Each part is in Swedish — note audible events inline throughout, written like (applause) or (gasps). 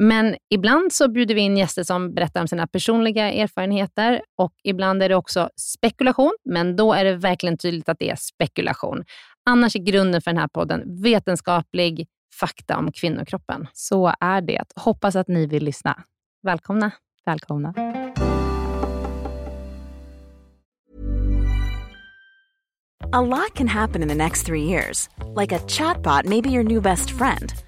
Men ibland så bjuder vi in gäster som berättar om sina personliga erfarenheter och ibland är det också spekulation, men då är det verkligen tydligt att det är spekulation. Annars är grunden för den här podden vetenskaplig fakta om kvinnokroppen. Så är det. Hoppas att ni vill lyssna. Välkomna. Välkomna. A lot can happen in the next three years. Like a chatbot may be your new best friend.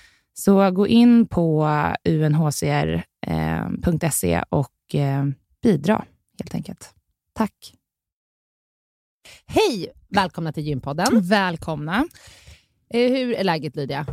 Så gå in på unhcr.se eh, och eh, bidra helt enkelt. Tack. Hej! Välkomna till Gympodden. Välkomna. Eh, hur är läget Lydia?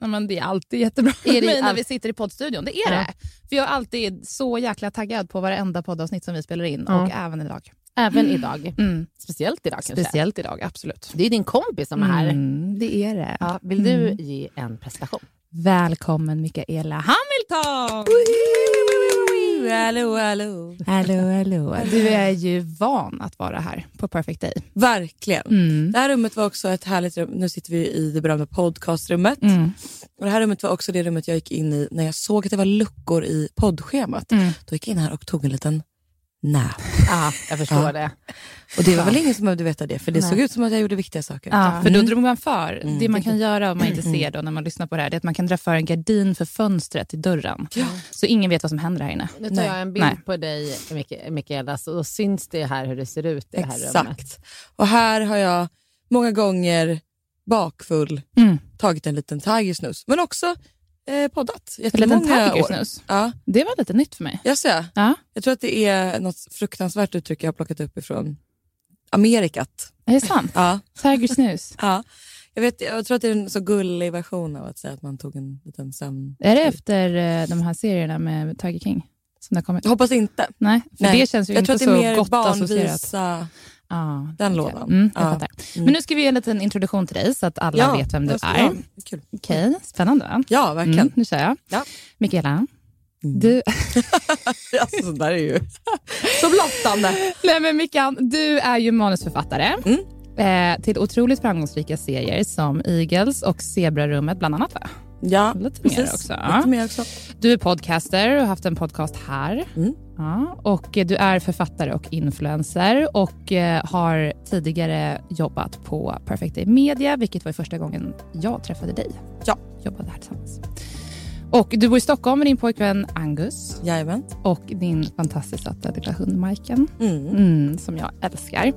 Ja, men det är alltid jättebra är det all... (laughs) när vi sitter i poddstudion. Det är ja. det. För jag är alltid så jäkla taggad på varenda poddavsnitt som vi spelar in ja. och även idag. Även mm. idag. Mm. Speciellt idag kanske? Speciellt idag, absolut. Det är din kompis som är här. Mm, det är det. Ja, vill du mm. ge en presentation? Välkommen Mikaela Hamilton! Hallå, hallå. Hallå, hallå. Du är ju van att vara här på Perfect Day. Verkligen. Mm. Det här rummet var också ett härligt rum. Nu sitter vi i det berömda podcastrummet. Mm. Och det här rummet var också det rummet jag gick in i när jag såg att det var luckor i poddschemat. Mm. Då gick jag in här och tog en liten nap. Ja, jag förstår Ja. det. Och det var väl ingen som behövde veta det, för det Nej. såg ut som att jag gjorde viktiga saker. Ja, för då Mm. drog man för. Mm. Det man kan göra om man inte ser då när man lyssnar på det här, det är att man kan dra för en gardin för fönstret till dörren. Så ingen vet vad som händer här inne. Nu tar Nej. jag en bild Nej. på dig, Mik- Mikaela, så då syns det här hur det ser ut i det här rummet. Exakt. Och här har jag många gånger bakfull Mm. tagit en liten tigersnus, men också eh, poddat jättemånga år. tigersnus. Ja, Det var lite nytt för mig. jag ser. Ja, Jag tror att det är något fruktansvärt uttryck jag har plockat upp ifrån Amerikat. är det sant? (laughs) Ja. Tigersnus. (laughs) Ja. Jag, vet, jag tror att det är en så gullig version av att säga att man tog en liten sömn. Är det efter eh, de här serierna med Tiger King? Som det kommit? Jag hoppas inte. Nej, för Nej. det känns ju Jag tror inte att det är så mer gott barnvisa, Ah, den lådan. Mm, Ja. Mm. Men nu ska vi ge en liten introduktion till dig så att alla vet vem du är. Ja, kul. Okej, spännande va? ja verkligen. Mm, nu kör jag. Ja. Mikaela, Mm. du, (laughs) Alltså, så där är ju (laughs) så blottande. Nej, men Mickan, du är ju manusförfattare Mm. eh, till otroligt framgångsrika serier som Eagles och Zebrarummet bland annat. Va? Ja, Lite mer precis. också. Ja. Lite mer också. Du är podcaster och har haft en podcast här. Mm. Ja, och du är författare och influencer och eh, har tidigare jobbat på Perfect Day Media, vilket var första gången jag träffade dig. Ja. Jobbade här tillsammans. Och du bor i Stockholm med din pojkvän Angus Jajamän. och din fantastiskt söta lilla hund Majken. Mm. Mm, som jag älskar.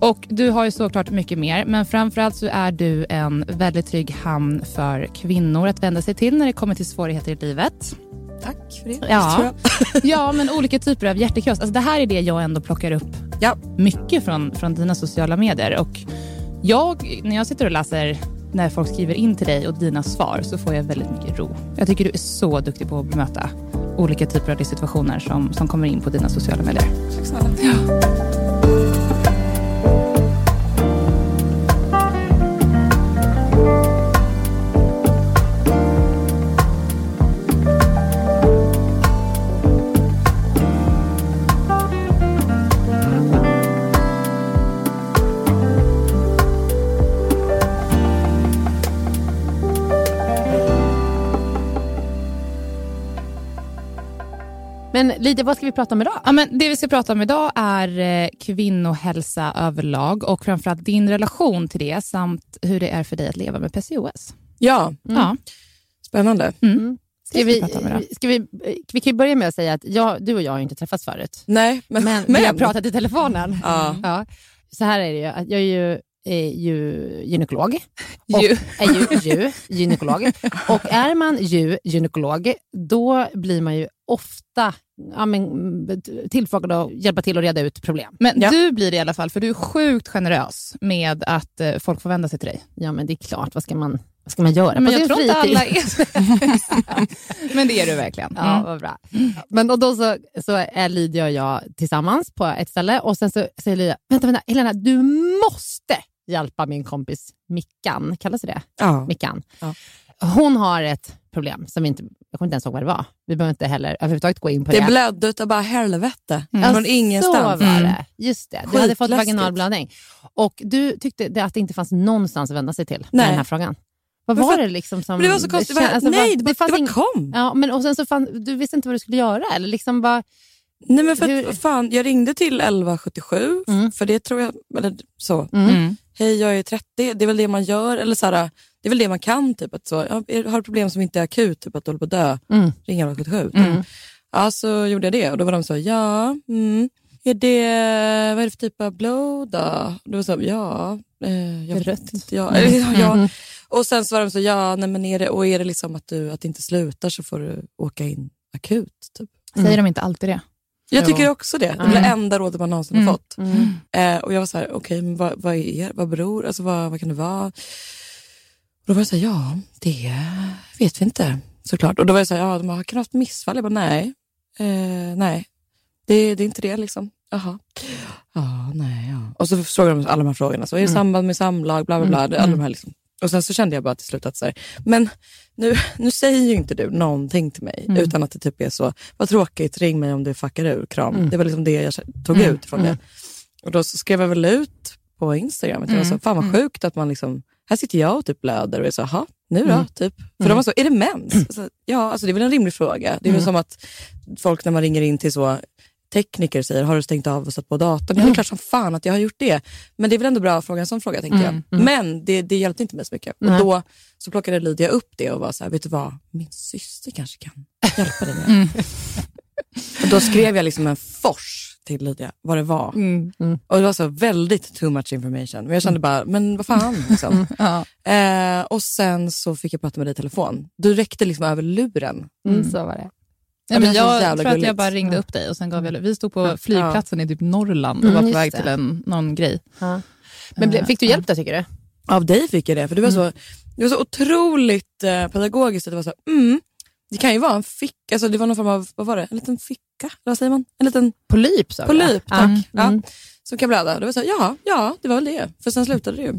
Och Du har ju såklart mycket mer, men framförallt så är du en väldigt trygg hamn för kvinnor att vända sig till när det kommer till svårigheter i livet. Tack för det. Ja. (laughs) Ja, men olika typer av hjärtekross. Alltså, det här är det jag ändå plockar upp Ja. mycket från, från dina sociala medier. Och jag, när jag sitter och läser när folk skriver in till dig och dina svar så får jag väldigt mycket ro. Jag tycker du är så duktig på att bemöta olika typer av situationer som, som kommer in på dina sociala medier. Tack snälla. Ja. Lydia, vad ska vi prata om idag? Ja, men det vi ska prata om idag är eh, kvinnohälsa överlag och framförallt din relation till det samt hur det är för dig att leva med PCOS. Ja, Ja, spännande. mm. Ska Det vi, ska vi prata om idag. ska vi, vi kan ju börja med att säga att jag, du och jag har inte träffats förut. Nej, men, Men, men, vi har pratat i telefonen. Ja. Ja. Så här är det ju, att jag är ju, är ju gynekolog. Och Ju. Är ju, ju gynekolog. (laughs) Och är man ju gynekolog, då blir man ju ofta ja, men, tillfrågad att hjälpa till att reda ut problem. Men Ja. du blir det i alla fall, för du är sjukt generös med att eh, folk får vända sig till dig. Ja, men det är klart, vad ska man, vad ska man göra Men på jag sin tror inte fritid? alla (laughs) är (laughs) Men det är du verkligen. Ja, Mm. vad bra. Men och då så, så är Lydia och jag tillsammans på ett ställe och sen så säger Lydia, vänta, vänta, Helena, du måste hjälpa min kompis Mickan. Kallas det det? Ja. Mickan. Ja. Hon har ett problem som vi inte, jag kommer inte ens ihåg vad det var. Vi behöver inte heller överhuvudtaget gå in på det. Det blödde utav bara helvete. Mm. Från ingenstans. Så var Mm. det. Just det. Du hade fått Skitläskigt. vaginalblödning. Och du tyckte det att det inte fanns någonstans att vända sig till med Nej. den här frågan. Vad var det liksom som... Det var så konstigt. kän- Det var, alltså, nej, det, fanns bara, det ing- bara kom. Ja, men och sen så fann, du visste inte vad du skulle göra? Eller liksom bara, Nej, men för Hur- att, fan, jag ringde till 1177, Mm. för det tror jag... Eller så. mm. Mm. Hej, jag är 30. Det är väl det man gör. Eller så här, det är väl det man kan. Typ, att så, ja, är- har du problem som inte är akut, typ att du håller på att dö, Mm. ring 1177. Mm. Ja, så gjorde jag det och då var de så, ja, mm, är det, vad är det för typ av blod då? Då var så, ja, eh, jag vet inte. Ja, eller, ja, ja. Mm. Och sen så var de så, ja, nej, men är det, och är det liksom att du att det inte slutar så får du åka in akut. Typ. Säger de inte alltid det? Jag tycker också det. Det är Mm. det enda rådet man någonsin Mm. har fått. Mm. Eh, och jag var så här, okej, men vad, vad är vad beror, alltså vad, vad kan det vara? Och då var jag så här, ja, det vet vi inte såklart. Och då var jag så här, ja, de har kan ha haft missfall. Jag bara, nej, eh, nej, det, det är inte det liksom. Jaha. Ja, nej, ja. Och så frågar de alla de här frågorna. Så är det Mm. samband med samlag, bla bla bla. Mm. Alla de här liksom, Och sen så kände jag bara till slut att så här, men nu, nu säger ju inte du någonting till mig Mm. utan att det typ är så, vad tråkigt, ring mig om du fuckar ur, kram. Det var liksom det jag tog Mm. ut från det. Och då så skrev jag väl ut på Instagram, att jag var så, fan vad sjukt att man liksom, här sitter jag och typ blöder och är så, jaha, nu då? Typ. För de var så, är det mens? (clears throat) Alltså, ja, alltså, det är väl en rimlig fråga. Det är väl som att folk när man ringer in till så tekniker säger, har du stängt av och satt på datorn? Ja, det är klart som fan att jag har gjort det. Men det är väl ändå bra att fråga en sån fråga, tänkte jag. Men det, det hjälpte inte mig så mycket. Och då så plockade Lydia upp det och var så här, vet du vad, min syster kanske kan hjälpa dig med det. (laughs) Och då skrev jag liksom en fors till Lydia, vad det var. Och det var så väldigt too much information. Men jag kände bara, men vad fan. Liksom. Ja. eh, och sen så fick jag prata med dig i telefon. Du räckte liksom över luren. Mm. Så var det. Ja, men jag tror att jag gulligt. bara ringde upp dig och sen gav jag Vi stod på Ja. flygplatsen i typ Norrland och Mm, var på väg det. till en, någon grej. Ja. Men ble, fick du hjälp då tycker du? Av dig fick jag det, för det var så, det var så otroligt eh, pedagogiskt. Att det var så, mm, det kan ju vara en ficka, alltså det var någon form av, vad var det, en liten ficka? Eller Vad säger man? En liten Polyp sa du, polyp, tack. Mm. Ja, Mm. som kan blöda. Det var så, ja, ja, det var väl det. För sen slutade det ju.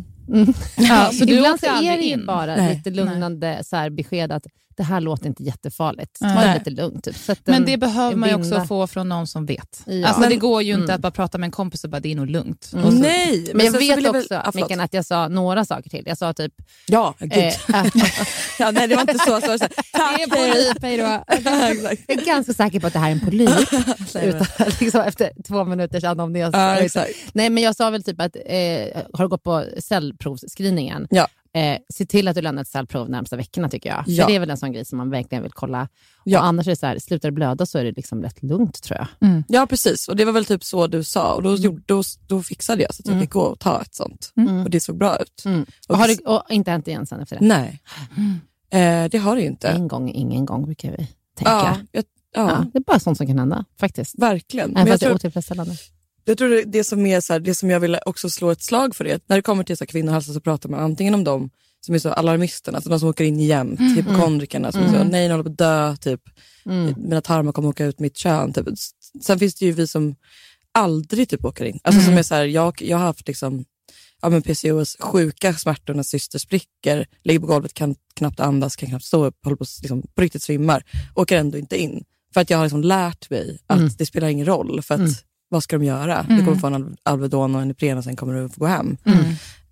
Ja, så du Ibland så är det ju bara Nej. lite lugnande så här, besked att det här låter inte jättefarligt. Ta det lite lugnt. Typ. Sätt Men en- det behöver en man ju också få från någon som vet. Ja. Alltså, Men- det går ju inte Mm. att bara prata med en kompis och bara det är nog lugnt. Mm. Så, Nej, Men jag så vet väl- också, ja, förlåt. Mikael, att jag sa några saker till. Jag sa typ... Ja, gud. Eh, (laughs) ja, nej, det var inte så. så var så tack, (laughs) det är polyp, hej då. (laughs) Jag är ganska säker på att det här är en polyp. utan, liksom, efter två minuters anamnes. Exakt. Nej, men jag sa väl typ att eh, har du gått på cellprovsscreeningen? Ja. Eh, se till att du lämnar ett cellprov närmsta veckorna tycker jag. Ja. För det är väl en sån grej som man verkligen vill kolla. Ja. Och annars är det så här, slutar det blöda så är det liksom rätt lugnt tror jag. Mm. Ja, precis. Och det var väl typ så du sa. Och då, gjorde- då, då fixade jag så att jag fick gå och ta ett sånt. Och det såg bra ut. Mm. Och har det och inte hänt igen sen efter det? Nej, eh, det har det ju inte. En gång, ingen gång brukar vi tänka. Ja, jag, ja, Ja, det är bara sånt som kan hända faktiskt. verkligen. Även fast det är otillfredsställande. Jag tror det, det, som är så här, det som jag vill också slå ett slag för det, när det kommer till så kvinnohälsa så pratar man antingen om dem som är så alarmisterna, alltså de som åker in jämt, hypokondrikerna som är så, nej jag håller på att dö, typ. Mm. mina tarmar kommer åka ut mitt kön. Typ. Sen finns det ju vi som aldrig typ åker in. Alltså som är så här, jag, jag har haft liksom, ja, men PCOS, sjuka smärtor när syster spricker, ligger på golvet, kan knappt andas, kan knappt stå upp, håller på liksom, på riktigt svimmar, åker ändå inte in. För att jag har liksom lärt mig att Mm. det spelar ingen roll, för att vad ska de göra? Du kommer få en Al- Alvedon och en Ipren och sen kommer du få gå hem.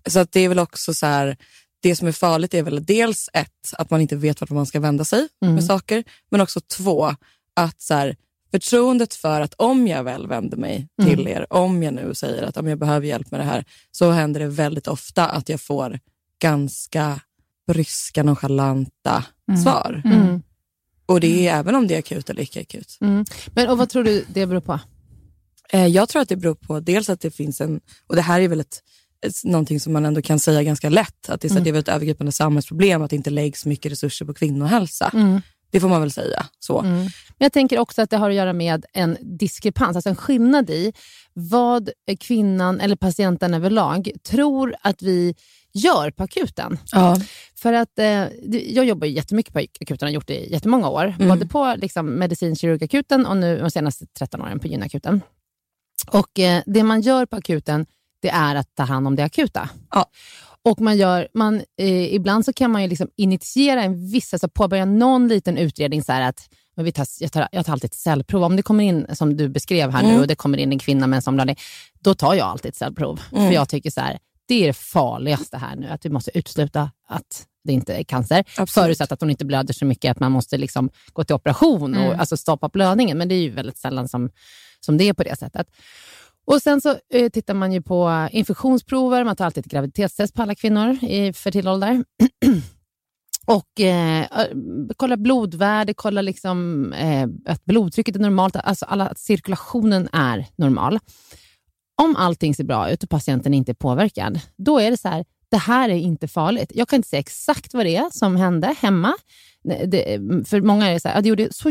Så att det är väl också så här, det som är farligt är väl dels ett, att man inte vet vart man ska vända sig med saker. Men också två, att så här, förtroendet för att om jag väl vänder mig till er, om jag nu säger att om jag behöver hjälp med det här, så händer det väldigt ofta att jag får ganska bryska, nonchalanta svar. Mm. Och det är även om det är akut eller icke akut. Mm. Men, och vad tror du det beror på? Eh, Jag tror att det beror på dels att det finns en, och det här är väl ett, någonting som man ändå kan säga ganska lätt, att det är, att det är väl ett övergripande samhällsproblem att det inte läggs mycket resurser på kvinnohälsa. Det får man väl säga. så. Men jag tänker också att det har att göra med en diskrepans, alltså en skillnad i vad kvinnan eller patienten överlag tror att vi gör på akuten. Ja. För att eh, jag jobbar ju jättemycket på akuten, har gjort det i jättemånga år. Både på liksom, medicinkirurgakuten och nu de senaste 13 åren på gynakuten. Och eh, det man gör på akuten, det är att ta hand om det akuta. Ja. Och man gör, man, eh, ibland så kan man ju liksom initiera en viss, alltså påbörja någon liten utredning så att men vi tar, jag, tar, jag tar alltid ett cellprov. Om det kommer in, som du beskrev här nu, och det kommer in en kvinna med en somnblandning, då tar jag alltid ett cellprov. För jag tycker så här, det är det farligaste här nu, att vi måste utesluta att det inte är cancer. Absolut. Förutsatt att hon inte blöder så mycket att man måste liksom gå till operation och alltså stoppa blödningen. Men det är ju väldigt sällan som, som det är på det sättet. Och Sen så eh, tittar man ju på infektionsprover. Man tar alltid ett graviditetstest på alla kvinnor i fertil ålder. (clears throat) Och eh, kollar blodvärde, kollar liksom, eh, att blodtrycket är normalt, alltså alla, att cirkulationen är normal. Om allting ser bra ut och patienten inte är påverkad, då är det så här, det här är inte farligt. Jag kan inte säga exakt vad det är som hände hemma. Det, för många är det så här, "Ja, det gjorde så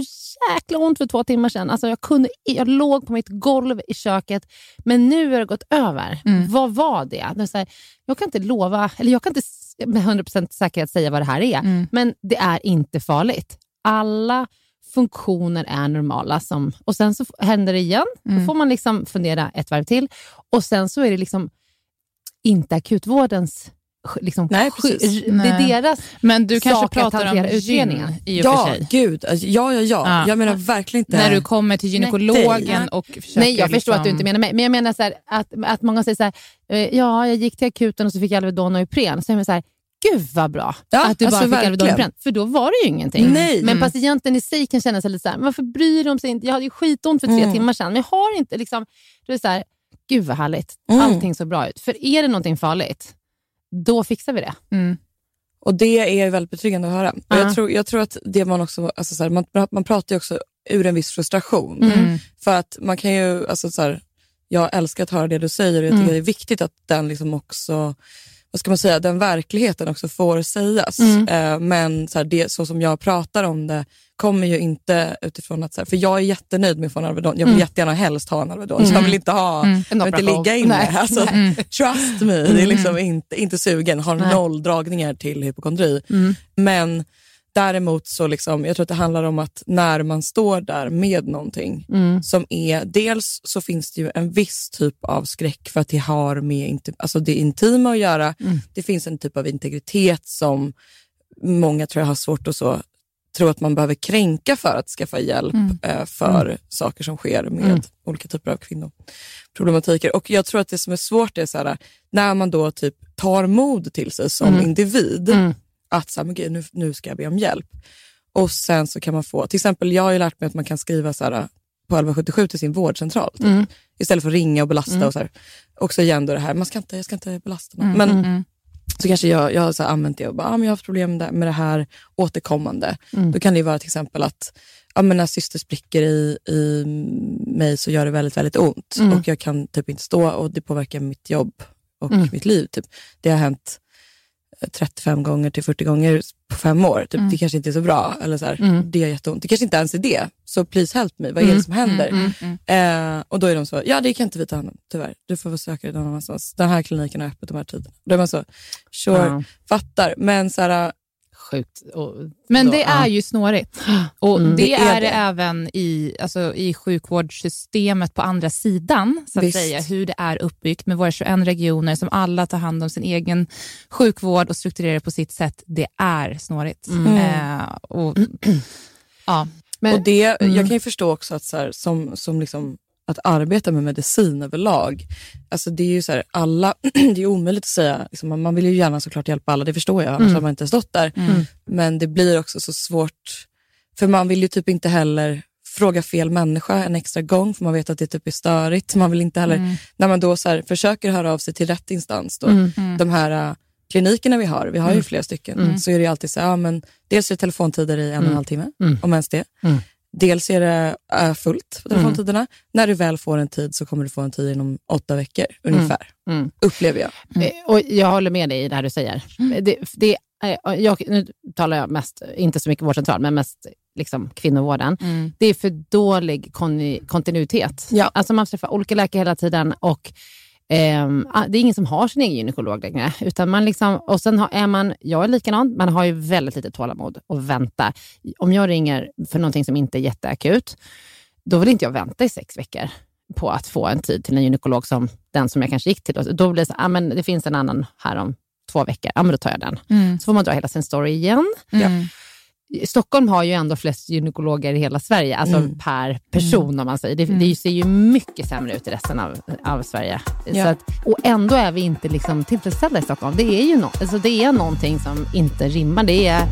jäkla ont för två timmar sedan. Alltså jag, kunde, jag låg på mitt golv i köket, men nu har det gått över. Vad var det? det så här, jag kan inte lova, eller jag kan inte med 100% säkerhet säga vad det här är, men det är inte farligt. Alla funktioner är normala. Som, och Sen så händer det igen. Då får man liksom fundera ett varv till. Och Sen så är det liksom inte akutvårdens liksom, Nej, precis. det Nej. är deras Men du kanske pratar om utredningen. gyn i och för Ja, sig. gud. Alltså, ja, ja, ja, Ja. Jag menar verkligen inte... När du kommer till gynekologen Nej. och försöker... Nej, jag förstår att du liksom- inte menar mig. Men jag menar så här, att, att många säger så här, eh, ja, jag gick till akuten och så fick jag Alvedon och Ipren. Så är man så här, gud vad bra Ja, att du bara alltså, fick Alvedon och. Ipren. För då var det ju ingenting. Nej. Men Mm. patienten i sig kan känna sig lite så här, varför bryr de sig inte? Jag hade ju skitont för tre Mm. timmar sedan, men jag har inte liksom... Det är så här, gud vad härligt. Mm. Allting såg bra ut. För är det någonting farligt, då fixar vi det. Mm. Och det är väldigt betryggande att höra. Och Ja. jag, tror, jag tror att det man också, alltså så här, man, man pratar ju också ur en viss frustration. Mm. För att man kan ju, alltså så här, jag älskar att höra det du säger och jag tycker Mm. det är viktigt att den liksom också, vad ska man säga, den verkligheten också får sägas. Mm. Eh, men så, här, det, så som jag pratar om det kommer ju inte utifrån att, så här, för jag är jättenöjd med att få en Alvedon. Jag vill Mm. jättegärna helst ha en Alvedon. Så jag vill inte ha, Mm. jag vill inte ligga inne. Nej. Alltså, Mm. Trust me, det är liksom inte, inte sugen. Har Nej. noll dragningar till hypokondri. Mm. Men däremot så liksom, jag tror att det handlar om att när man står där med någonting Mm. som är, dels så finns det ju en viss typ av skräck för att det har med inte, alltså det intima att göra. Mm. Det finns en typ av integritet som många tror jag har svårt att så tro att man behöver kränka för att skaffa hjälp Mm. eh, för saker som sker med Mm. olika typer av kvinnoproblematiker. Och jag tror att det som är svårt är så här, när man då typ tar mod till sig som Mm. individ, Mm. att så här, men gud, nu, nu ska jag be om hjälp. Och sen så kan man få, till exempel jag har ju lärt mig att man kan skriva så här, på 1177 till sin vårdcentral. Typ. Mm. Istället för att ringa och belasta. Mm. Och så här. Också igen då det här, man ska inte, jag ska inte belasta någon. Mm, Men mm. Så kanske jag, jag har använt det och bara, ah, men jag har haft problem med det- här återkommande. Mm. Då kan det vara till exempel att ja, men när syster spricker i, i mig så gör det väldigt, väldigt ont. Mm. Och jag kan typ inte stå och det påverkar mitt jobb och Mm. mitt liv. Typ. Det har hänt eh, 35 gånger till 40 gånger på fem år. Typ. Mm. Det kanske inte är så bra. Eller så här, Mm. Det gör jätteont. Det kanske inte ens är det. Så please help me. Vad är Mm. det som händer? Mm, mm. Eh, och då är de så, ja det kan inte vi ta hand om tyvärr. Du får söka dig någon annanstans. Den här kliniken har öppet de här tiderna. Då är man så, sure, fattar. Men så här, Sjukt. Och, Men då- det är ju snårigt. Och Mm. det, Det är är det det. även i, alltså, i sjukvårdssystemet på andra sidan, så att Visst. säga, hur det är uppbyggt med våra 21 regioner som alla tar hand om sin egen sjukvård och strukturerar på sitt sätt. Det är snårigt. Mm. Eh, och, ja. Men, och det, mm. Jag kan ju förstå också att, så här, som, som liksom, att arbeta med medicin överlag, alltså det är ju så här, alla, (clears throat) det är omöjligt att säga, liksom, man- vill ju gärna såklart hjälpa alla, det förstår jag, annars Mm. hade man inte stått där. Mm. Men det blir också så svårt, för man vill ju typ inte heller fråga fel människa en extra gång, för man vet att det typ är störigt. Man vill inte heller, Mm. när man då så här, försöker höra av sig till rätt instans, då, Mm. Mm. de här uh, klinikerna vi har, vi har ju Mm. flera stycken, Mm. så är det alltid så här, ja, men dels är det telefontider i en och en halv timme, Mm. om ens det. Mm. Dels är det uh, fullt på telefontiderna. När du väl får en tid så kommer du få en tid inom åtta veckor ungefär, Mm. upplever jag. Mm. Eh, Och jag håller med dig i det här du säger. Det, det, eh, jag, nu talar jag mest, inte så mycket vårdcentral, men mest liksom kvinnovården. Mm. Det är för dålig kontinuitet. Ja. Alltså man träffar olika läkare hela tiden och det är ingen som har sin egen gynekolog längre. Utan man liksom, och sen har, är man, jag är likadan, man har ju väldigt lite tålamod och vänta. Om jag ringer för någonting som inte är jätteakut, då vill inte jag vänta i sex veckor på att få en tid till en gynekolog som den som jag kanske gick till. Då blir det så, ah, men det finns en annan här om två veckor, ja, men då tar jag den. Mm. Så får man dra hela sin story igen. Mm. Stockholm har ju ändå flest gynekologer i hela Sverige, alltså Mm. per person om man säger. Det, Mm. det ser ju mycket sämre ut i resten av, av Sverige. Ja. Så att, och ändå är vi inte liksom tillfredsställda i Stockholm. Det är ju no, alltså det är någonting som inte rimmar. Det är,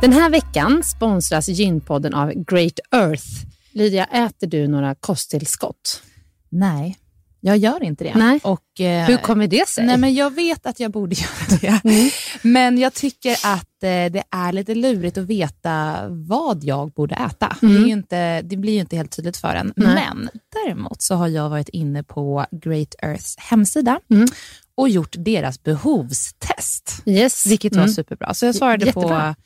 Den här veckan sponsras Gynpodden av Great Earth. Lydia, äter du några kosttillskott? Nej, jag gör inte det. Nej. Och, eh, Hur kommer det sig? Nej, men jag vet att jag borde (laughs) göra det. Men jag tycker att eh, det är lite lurigt att veta vad jag borde äta. Mm. Det, inte, det blir ju inte helt tydligt för en. Nej. Men däremot så har jag varit inne på Great Earths hemsida Mm. och gjort deras behovstest, yes. vilket var Mm. superbra. Så jag svarade Jättebra. på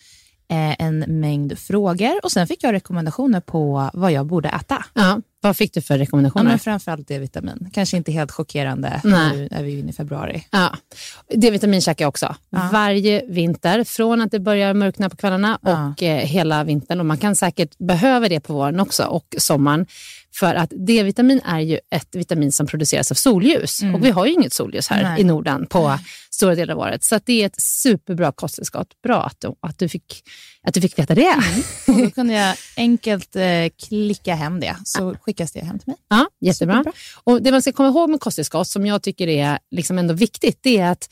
en mängd frågor och sen fick jag rekommendationer på vad jag borde äta. Ja. Vad fick du för Ja, rekommendationer? men framförallt D-vitamin. Kanske inte helt chockerande Nej. nu när vi är inne i februari. Ja. D-vitamin käkar jag också. Ja. Varje vinter, från att det börjar mörkna på kvällarna Ja. och eh, hela vintern. Och man kan säkert behöva det på våren också och sommaren. För att D-vitamin är ju ett vitamin som produceras av solljus. Mm. Och vi har ju inget solljus här Nej. i Norden på stora delar av året. Så det är ett superbra kosttillskott. Bra att du, att du, fick, att du fick veta det. Och då kunde jag enkelt eh, klicka hem det, så skickas det hem till mig. Ja, jättebra. Superbra. Och det man ska komma ihåg med kosttillskott som jag tycker är liksom ändå viktigt, det är att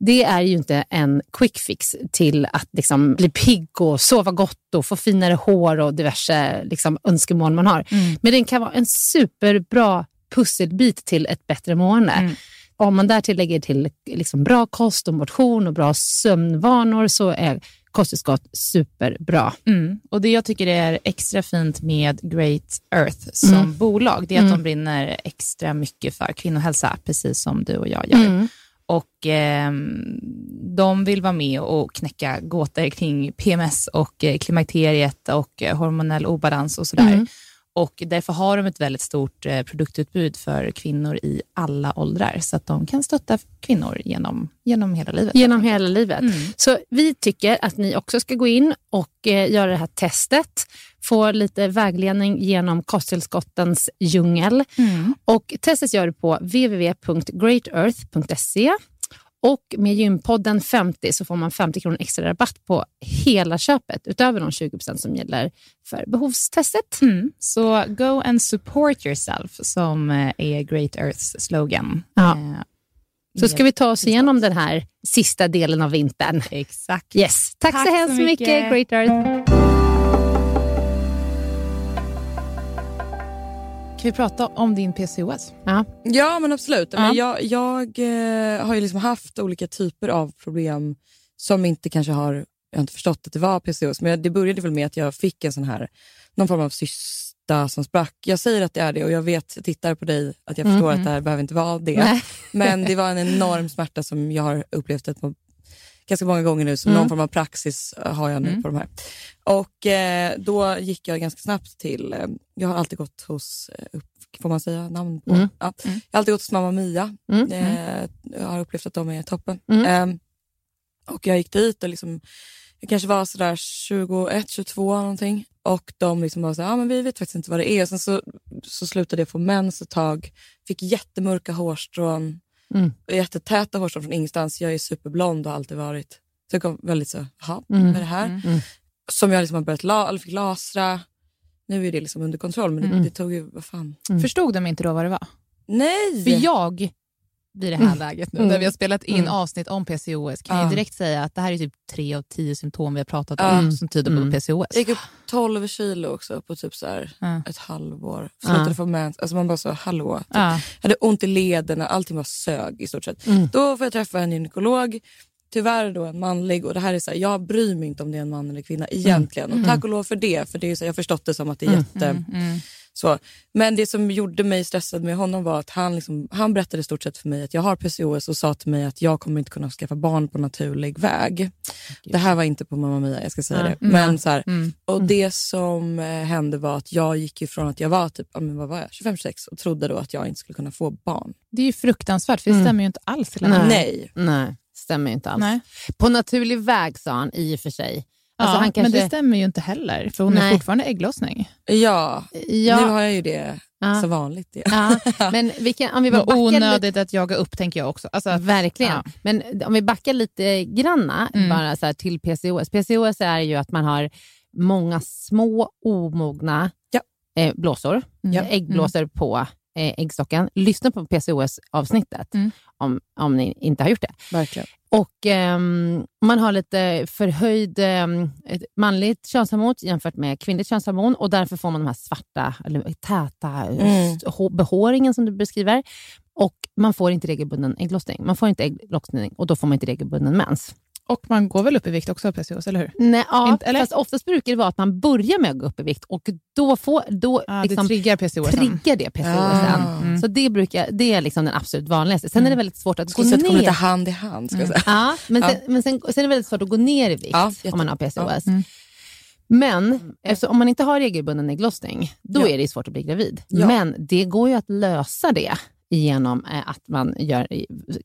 det är ju inte en quick fix till att liksom bli pigg och sova gott och få finare hår och diverse liksom önskemål man har. Mm. Men den kan vara en superbra pusselbit till ett bättre mående. Mm. Om man därtill lägger till liksom bra kost och motion och bra sömnvanor så är kosttillskott superbra. Mm. Och Det jag tycker är extra fint med Great Earth som Mm. bolag, det är att Mm. de brinner extra mycket för kvinnohälsa, precis som du och jag gör. Och ehm, De vill vara med och knäcka gåtor kring PMS och eh, klimakteriet och eh, hormonell obalans och sådär. Mm. Och därför har de ett väldigt stort eh, produktutbud för kvinnor i alla åldrar, så att de kan stötta kvinnor genom, genom hela livet. Genom hela livet. Mm. Så vi tycker att ni också ska gå in och eh, göra det här testet. Få lite vägledning genom kosttillskottens djungel. Mm. Och testet gör du på www.greatearth.se. Och med gympodden 50 så får man 50 kronor extra rabatt på hela köpet utöver de 20% som gäller för behovstestet. Mm. Så go and support yourself, som eh, är Great Earths slogan. Ja. Eh, Så ska vi ta oss igenom den här sista delen av vintern. Exakt. Yes. Tack, Tack så hemskt mycket, mycket. Great Earth. Kan vi prata om din PCOS? Ja. Ja men absolut. Men jag jag eh, har ju liksom haft olika typer av problem som inte kanske har, jag har inte förstått att det var PCOS, men det började väl med att jag fick en sån här, någon form av cysta som sprack. Jag säger att det är det och jag vet, jag tittar på dig, att jag förstår att det här behöver inte vara det. Nej. Men (laughs) det var en enorm smärta som jag har upplevt ett, ganska många gånger nu, så Mm. någon form av praxis eh, har jag nu Mm. på de här. Och eh, då gick jag ganska snabbt till, eh, jag har alltid gått hos, eh, upp, får man säga namn på? Mm. Ja. Mm. Jag har alltid gått hos Mamma Mia. Mm. Eh, jag har upplevt att de är toppen. Mm. Eh, och jag gick dit och liksom, jag kanske var sådär 21, 22 någonting. Och de liksom var så här, ah, men vi vet faktiskt inte vad det är. Och sen så, så slutade jag få mens ett tag. Fick jättemörka hårstrån. Mm. Jättetäta hårstrån från ingenstans. Jag är superblond och har alltid varit. Så jag kom väldigt så, jaha, Mm. vad är det här? Mm. Som jag liksom har börjat la, eller fick lasra. Nu är det liksom under kontroll, men det, Mm. det tog ju, vad fan. Mm. Förstod de inte då vad det var? Nej! För jag, vid det här Mm. läget nu, Mm. där vi har spelat in Mm. avsnitt om PCOS, kan Ja. jag direkt säga att det här är typ tre av tio symptom vi har pratat Ja. om som tyder på Mm. PCOS. Jag gick upp 12 kilo också på typ så här Ja. ett halvår. Slutade Ja. få mens. Alltså man bara så, hallå. Typ. Ja. Jag hade ont i lederna, allting var sög i stort sett. Mm. Då får jag träffa en gynekolog, tyvärr då en manlig. Och det här är så här, jag bryr mig inte om det är en man eller kvinna egentligen. Och tack och lov för det, för det är så, jag har förstått det som att det är Mm. jätte... Mm. Mm. Så. Men det som gjorde mig stressad med honom var att han, liksom, han berättade stort sett för mig att jag har PCOS och sa till mig att jag kommer inte kunna skaffa barn på naturlig väg. Det här var inte på Mamma Mia, jag ska säga Ja. det. Men så här, Mm. och det som eh, hände var att jag gick ifrån att jag var typ, ja, men vad var jag, 25-26 och trodde då att jag inte skulle kunna få barn. Det är ju fruktansvärt, för det Mm. stämmer ju inte alls. Nej. Nej. Nej, stämmer inte alls. Nej. På naturlig väg sa han i och för sig. Alltså, ja, han Men kanske... det stämmer ju inte heller, för hon Nej. är fortfarande ägglossning. Ja, nu ja, har jag ju det ja, som vanligt. Ja, (laughs) men vi kan, om vi bara backar lite, onödigt att jaga upp, tänker jag också. Alltså, Verkligen. Ja. Men om vi backar lite granna Mm. bara så här, till PCOS. PCOS är ju att man har många små omogna eh, blåsor, Ja. äggblåsor på eh, äggstocken. Lyssna på PCOS-avsnittet Mm. Om, om ni inte har gjort det. Verkligen. Och ehm, Man har lite förhöjd ett manligt könshormon jämfört med kvinnligt könshormon och därför får man de här svarta, eller täta Mm. behåringen som du beskriver. Och Man får inte regelbunden ägglossning. Man får inte ägglossning och då får man inte regelbunden mens. Och man går väl upp i vikt också av PCOS, eller hur? Nej, ja, Inte- eller? Fast oftast brukar det vara att man börjar med att gå upp i vikt och då, får, då Ja, liksom, det triggar PCOS. triggar det PCOS. Ah. sen. Så det, brukar, det är liksom den absolut vanligaste. Sen är det väldigt svårt att gå Skulle säga att det kommer ner. lite hand i hand. Ska jag säga. Ja, men, Ja. sen, men sen, sen är det väldigt svårt att gå ner i vikt Ja, om man har PCOS. Mm. Men alltså, om man inte har regelbunden ägglossning, då Ja. är det svårt att bli gravid. Ja. Men det går ju att lösa det genom eh, att man gör,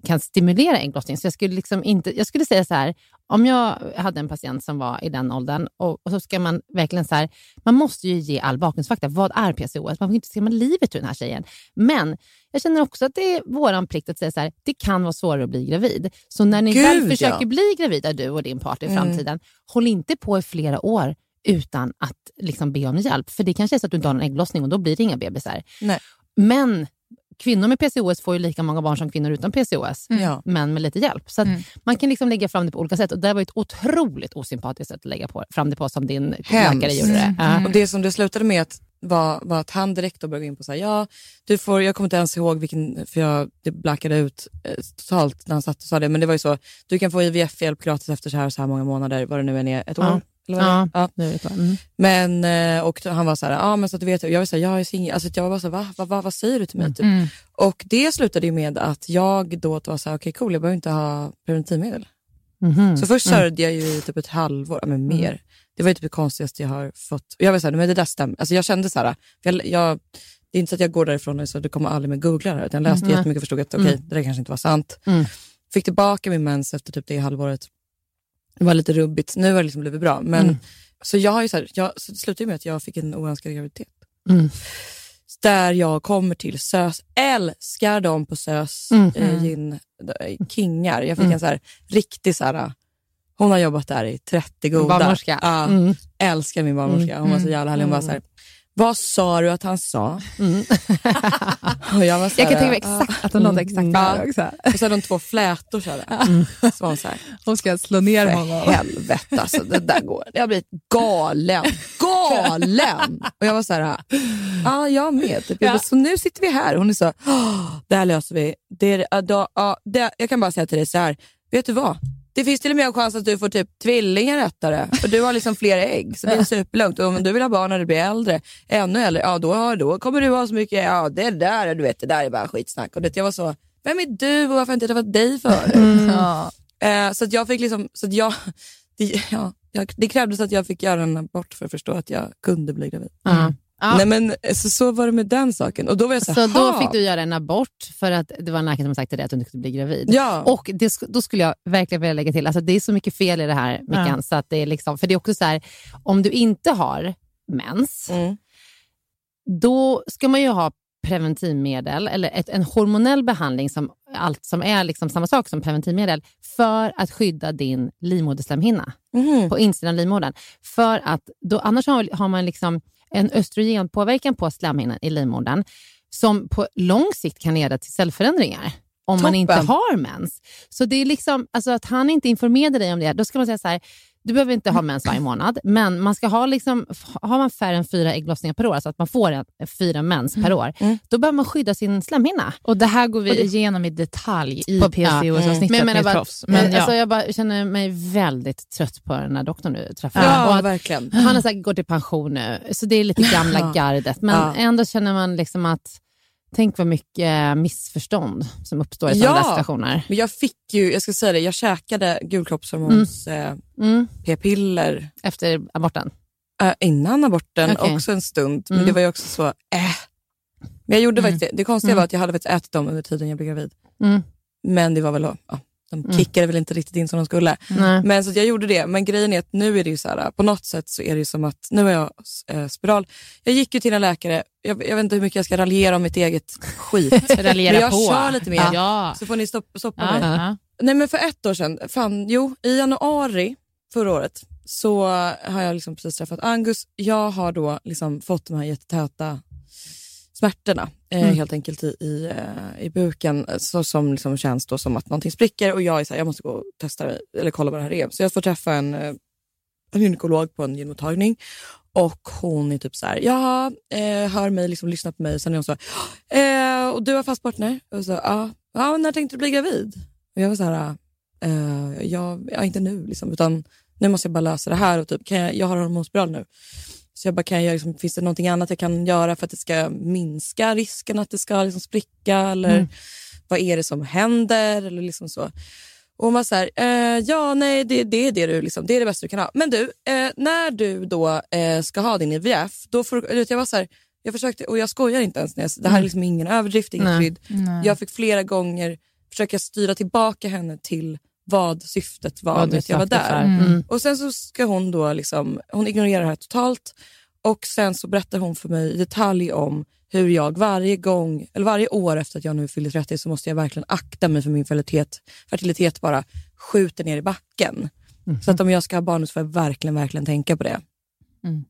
kan stimulera ägglossning. Så jag skulle, liksom inte, jag skulle säga så här, om jag hade en patient som var i den åldern och, och så ska man verkligen så här, man måste ju ge all bakgrundsfakta. Vad är PCOS? Man får inte skrämma livet ur den här tjejen. Men jag känner också att det är vår plikt att säga så här, det kan vara svårare att bli gravid. Så när ni Gud, väl ja. försöker bli gravida, du och din partner i Mm. framtiden, håll inte på i flera år utan att liksom be om hjälp. För det kanske är så att du inte har en ägglossning och då blir det inga bebisar. Nej. Men kvinnor med PCOS får ju lika många barn som kvinnor utan PCOS, Ja. men med lite hjälp. Så Mm. man kan liksom lägga fram det på olika sätt. Och det var ett otroligt osympatiskt sätt att lägga på, fram det på som din läkare gjorde det. Mm. Och det som det slutade med att var, var att han direkt då började gå in på så här, ja, du får, jag kommer inte ens ihåg vilken, för jag det blackade ut eh, totalt när han satt och sa det, men det var ju så, du kan få IVF-hjälp gratis efter så här och så här många månader, vad det nu än är, ett år? Ja. Ja. ja. Nu vet jag. Mm. Men, eh, och han var så här, ja men så att du vet, jag var så här, jag är singel, alltså jag var så här, va, va, va, vad säger du till mig? Typ. Mm. Och det slutade ju med att jag då var så här, okej cool, jag behöver inte ha preventivmedel. Mhm. Så först sörjde jag ju i typ ett halvår, men mer. Det var ju typ det konstigaste jag har fått. Och jag var så här, men det där stämmer. Alltså jag kände så här, jag, jag, det är inte så att jag går därifrån och så det kommer aldrig med googla det här, jag läste Mm. jättemycket och förstod att okej, det där kanske inte var sant. Mm. Fick tillbaka min mens efter typ det halvåret. Det var lite rubbigt, nu har det liksom blivit bra. Men, Mm. Så jag har ju så här, jag, så det slutade med att jag fick en oönskad graviditet. Mm. Där jag kommer till SÖS, älskar dem på SÖS, Mm. eh, gin, eh, kingar. Jag fick Mm. en så här riktig så här, hon har jobbat där i 30 goda. Barnmorska. Ja, Mm. älskar min barnmorska. Hon var så jävla härlig. Hon bara så här, vad sa du att han sa? Mm. (laughs) Och jag, var så Jag kan tänka mig exakt att hon låter exakt Ja. också. Och så hade de två flätor så här. (laughs) Så hon så här, Hon ska slå ner för helvete alltså, det där går. Jag blivit galen. Galen! Och jag var så här, ja jag med. Typ. Jag bara, Så nu sitter vi här. Hon är så, "Åh, det här löser vi. Det är, då, det, jag kan bara säga till dig så här, vet du vad? Det finns till och med en chans att du får typ tvillingar rättare. För du har liksom fler ägg, så det är superlugnt. Och om du vill ha barn när du blir äldre, ännu äldre, ja då, då kommer du ha så mycket, ja det där, du vet, det där är bara skitsnack. Och det, jag var så, vem är du och varför har jag inte träffat dig för? Ja. Eh, så att jag fick liksom, så att jag, det, ja, jag, det krävdes att jag fick göra en abort för att förstå att jag kunde bli gravid. Ja. Ja. Nej, men, så, så var det med den saken. Och då var jag så, Så då "Ha." fick du göra en abort för att det var en läkare som sagt till dig att du inte kunde bli gravid. Ja. Och det, då skulle jag verkligen vilja lägga till, alltså det är så mycket fel i det här Mickan, Ja. så att det är liksom, för det är också så här, om du inte har mens, Mm. då ska man ju ha preventivmedel eller ett, en hormonell behandling som, allt som är liksom samma sak som preventivmedel för att skydda din livmoderslemhinna Mhm. på insidan av livmodern. För att då, annars har, har man liksom en östrogenpåverkan på slemhinnan i livmodern som på lång sikt kan leda till cellförändringar om man Toppen. inte har mens. Så det är liksom, alltså att han inte informerade dig om det, då ska man säga så här, du behöver inte ha mens varje månad, men man ska ha liksom, har man färre än fyra ägglossningar per år, alltså att man får en, fyra mens per år, Mm. då behöver man skydda sin slemhinna. Och det här går vi det- igenom i detalj i PCOS-avsnittet menar med bara, proffs. Men ja. alltså jag bara känner mig väldigt trött på den här doktorn nu träffade. Ja, verkligen. han har säkert gått i pension nu, så det är lite gamla Ja. gardet. Men Ja. ändå känner man liksom att, tänk vad mycket missförstånd som uppstår i Ja. sådana där situationer. Men jag fick ju, jag ska säga det, jag käkade gulkroppshormons eh, Mm. p-piller Efter aborten. eh, innan aborten Okej. också en stund. Men Mm. det var ju också så, äh. Men jag gjorde Mm. faktiskt det. Det konstiga Mm. var att jag hade faktiskt ätit dem under tiden jag blev gravid. Mm. Men det var väl, ja, de Mm. kickade väl inte riktigt in som de skulle. Nej. Men så att jag gjorde det. Men grejen är att nu är det ju så här, på något sätt så är det ju som att, nu har jag eh, spiral. Jag gick ju till en läkare, jag, jag vet inte hur mycket jag ska raljera om mitt eget skit. (laughs) Raljera Men jag på. kör lite mer. Ja. Så får ni stoppa, stoppa Ja. mig. Ja. Nej men för ett år sedan, fan, jo i januari förra året så har jag liksom precis träffat Angus. Jag har då liksom fått de här jättetäta smärtorna eh, Mm. helt enkelt i, i, eh, i buken eh, så, som liksom känns då som att någonting spricker och jag är så här, jag måste gå och testa det, eller kolla vad det här är. Så jag får träffa en, en gynekolog på en gynmottagning och hon är typ så här, ja, eh, hör mig, liksom, lyssna på mig och sen är hon så eh, och du har fast partner? Och så, ja, ja, när tänkte du bli gravid? Och jag var så här, eh, jag, ja, inte nu liksom, utan nu måste jag bara lösa det här och typ, kan jag, jag har hormonspiral nu. Så jag bara, kan jag, liksom, finns det någonting annat jag kan göra för att det ska minska risken att det ska liksom spricka? Eller Mm. vad är det som händer? Eller liksom så. Och hon var så här, eh, ja nej det, det är det du liksom, det är det bästa du kan ha. Men du, eh, när du då eh, ska ha din IVF, då får du, jag var så här, jag försökte, och jag skojar inte ens, när jag, det här är liksom ingen överdrift, inget skydd. Jag fick flera gånger försöka styra tillbaka henne till vad syftet var Vad med att jag var där. Mm. Och sen så ska hon då liksom, hon ignorerar det här totalt och sen så berättar hon för mig i detalj om hur jag varje gång, eller varje år efter att jag nu fyller 30 så måste jag verkligen akta mig för min fertilitet, fertilitet bara skjuter ner i backen. Så att om jag ska ha barn så får jag verkligen, verkligen tänka på det. Mm.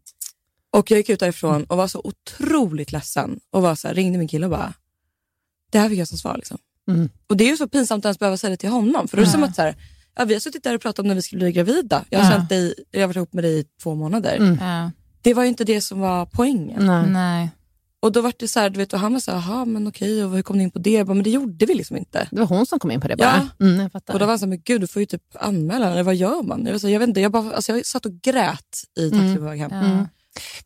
Och jag gick ut därifrån och var så otroligt ledsen och var så här, ringde min kille och bara, det här fick jag som svar. Liksom. Mm. Och det är ju så pinsamt att ens behöva säga det till honom. För då är det som att så här, ja, vi har suttit där och pratat om när vi skulle bli gravida. Jag har, Ja. känt dig, jag har varit ihop med dig i två månader. Mm. Ja. Det var ju inte det som var poängen. Nej. Nej. Och då var det så här, du vet, och han var så här, jaha men okej, och hur kom ni in på det? Jag bara, men det gjorde vi liksom inte. Det var hon som kom in på det bara. Mm, jag fattar. Och då var han så här, men gud du får ju typ anmäla eller vad gör man? Jag, var så, här, jag vet inte, jag, bara, alltså, jag satt och grät i taxin på väg hem. Ja. Mm.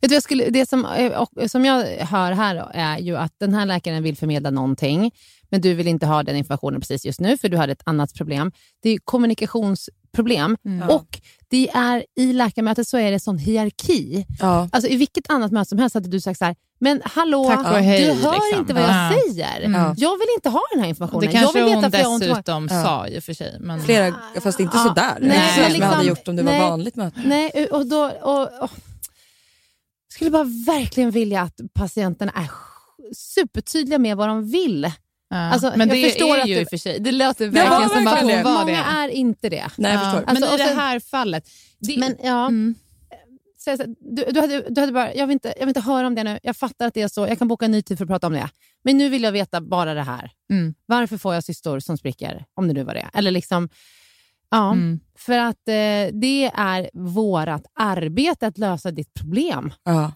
Vet du, jag skulle, det som, eh, som jag hör här är ju att den här läkaren vill förmedla någonting, men du vill inte ha den informationen precis just nu, för du hade ett annat problem. Det är kommunikationsproblem. Mm. Och det är, i läkarmötet så är det sån hierarki. Ja. Alltså, I vilket annat möte som helst hade du sagt så här, men hallå, Tack och hej, du hör liksom. inte vad jag Ja. säger. Ja. Jag vill inte ha den här informationen. det kanske jag vill hon veta jag magen. dessutom Ja. sa i och för sig. Men... Flera, fast inte Ja, sådär. nej, Nej, men som jag liksom- hade gjort om det var nej. vanligt möte. Nej, och då... Och, och, jag skulle bara verkligen vilja att patienterna är supertydliga med vad de vill. Ja. Alltså, men det förstår är ju det- i och för sig, det låter Ja, verkligen som att hon var Många det. är inte det. Nej, jag Ja. förstår. Men Alltså, i och det här fallet, det, Men ja, mm. så jag sa, du, du, hade, du hade bara, jag vill, inte, jag vill inte höra om det nu. Jag fattar att det är så. Jag kan boka en ny tid för att prata om det. Men nu vill jag veta bara det här. Mm. Varför får jag cystor som spricker? Om det nu var det. Eller liksom, ja, Mm. för att eh, det är vårt arbete att lösa ditt problem. Ja.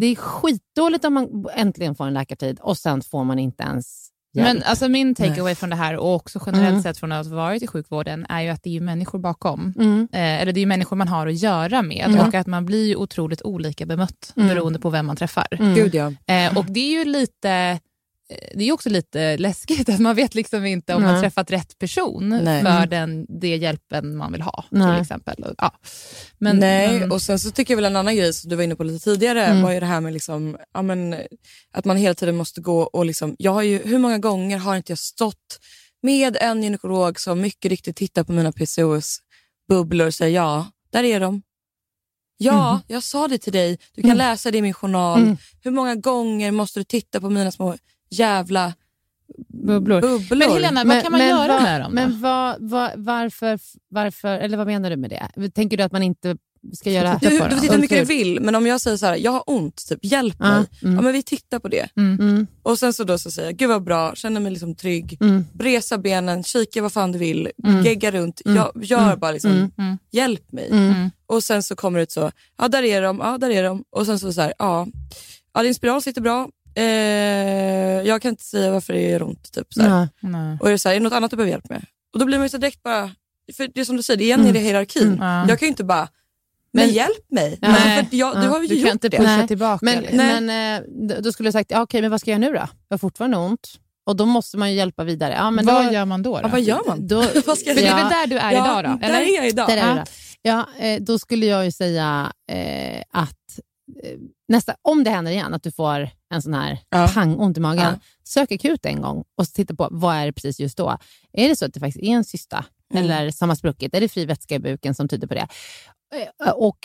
Det är skitdåligt om man äntligen får en läkartid och sen får man inte ens. Men alltså min takeaway från det här och också generellt Mm. sett från att ha varit i sjukvården är ju att det är människor bakom. mm. Eh, eller det är ju människor man har att göra med Mm. och att man blir ju otroligt olika bemött Mm. beroende på vem man träffar. Mm. Eh, och det är ju lite det är också lite (laughs) läskigt att man vet liksom inte om man Nej. träffat rätt person Nej. för den, det hjälpen man vill ha. Nej. till exempel. Ja. Men, Nej, men, och sen så tycker jag väl en annan grej som du var inne på lite tidigare Mm. var ju det här med liksom, ja, men, att man hela tiden måste gå och liksom, jag har ju, hur många gånger har inte jag stått med en gynekolog som mycket riktigt tittar på mina PCOS-bubblor och säger ja, där är de. Ja, Mm. jag sa det till dig. Du kan läsa det i min journal. Mm. Hur många gånger måste du titta på mina små jävla Bubblor. bubblor? Men Helena, vad kan man göra vad, med dem då? Men vad, vad, varför, varför, eller vad menar du med det? Tänker du att man inte ska göra... du, på du får titta hur mycket du vill, men om jag säger så här, jag har ont, typ, hjälp Ja, mig. mm. Ja, men vi tittar på det. Mm, Och sen så då så säger jag, gud vad bra, känner mig liksom trygg. mm, Bresa benen, kika vad fan du vill, Mm. gegga runt, Mm. jag, gör Mm. bara liksom, Mm. Mm. hjälp mig. mm. Och sen så kommer det ut så, ja där är de, ja där är de. Och sen så så här, ja, ja din spiral sitter bra, eh, jag kan inte säga varför det gör ont. Typ, så. Ja. Nej. Och är det så här, är det något annat du behöver hjälp med? Och då blir man ju så direkt bara, för det är som du säger, det är igen Mm. i det hierarkin. Mm. Ja. Jag kan ju inte bara, men, Men- hjälp mig. Ja. Alltså, Nej. för jag, du Ja, har ju Du gjort kan inte det. pusha Nej. tillbaka. Men, liksom. Nej. men eh, då skulle du sagt, ja, okej, men vad ska jag nu då? Jag har fortfarande ont. Och då måste man ju hjälpa vidare. Ja, men vad då, gör man då? då? Ja, vad gör man? Då, (laughs) Vad ska jag För det är Ja. väl där du är ja, idag då? där Eller? är jag idag. Där är Ja. det. Ja, eh, då skulle jag ju säga eh, att nästa, om det händer igen, att du får en sån här Ja. pang, ont i magen, Ja. sök akut en gång och titta på vad är det precis just då. Är det så att det faktiskt är en cysta Mm. eller som har spruckit? Är det fri vätska i buken som tyder på det? Eh, och,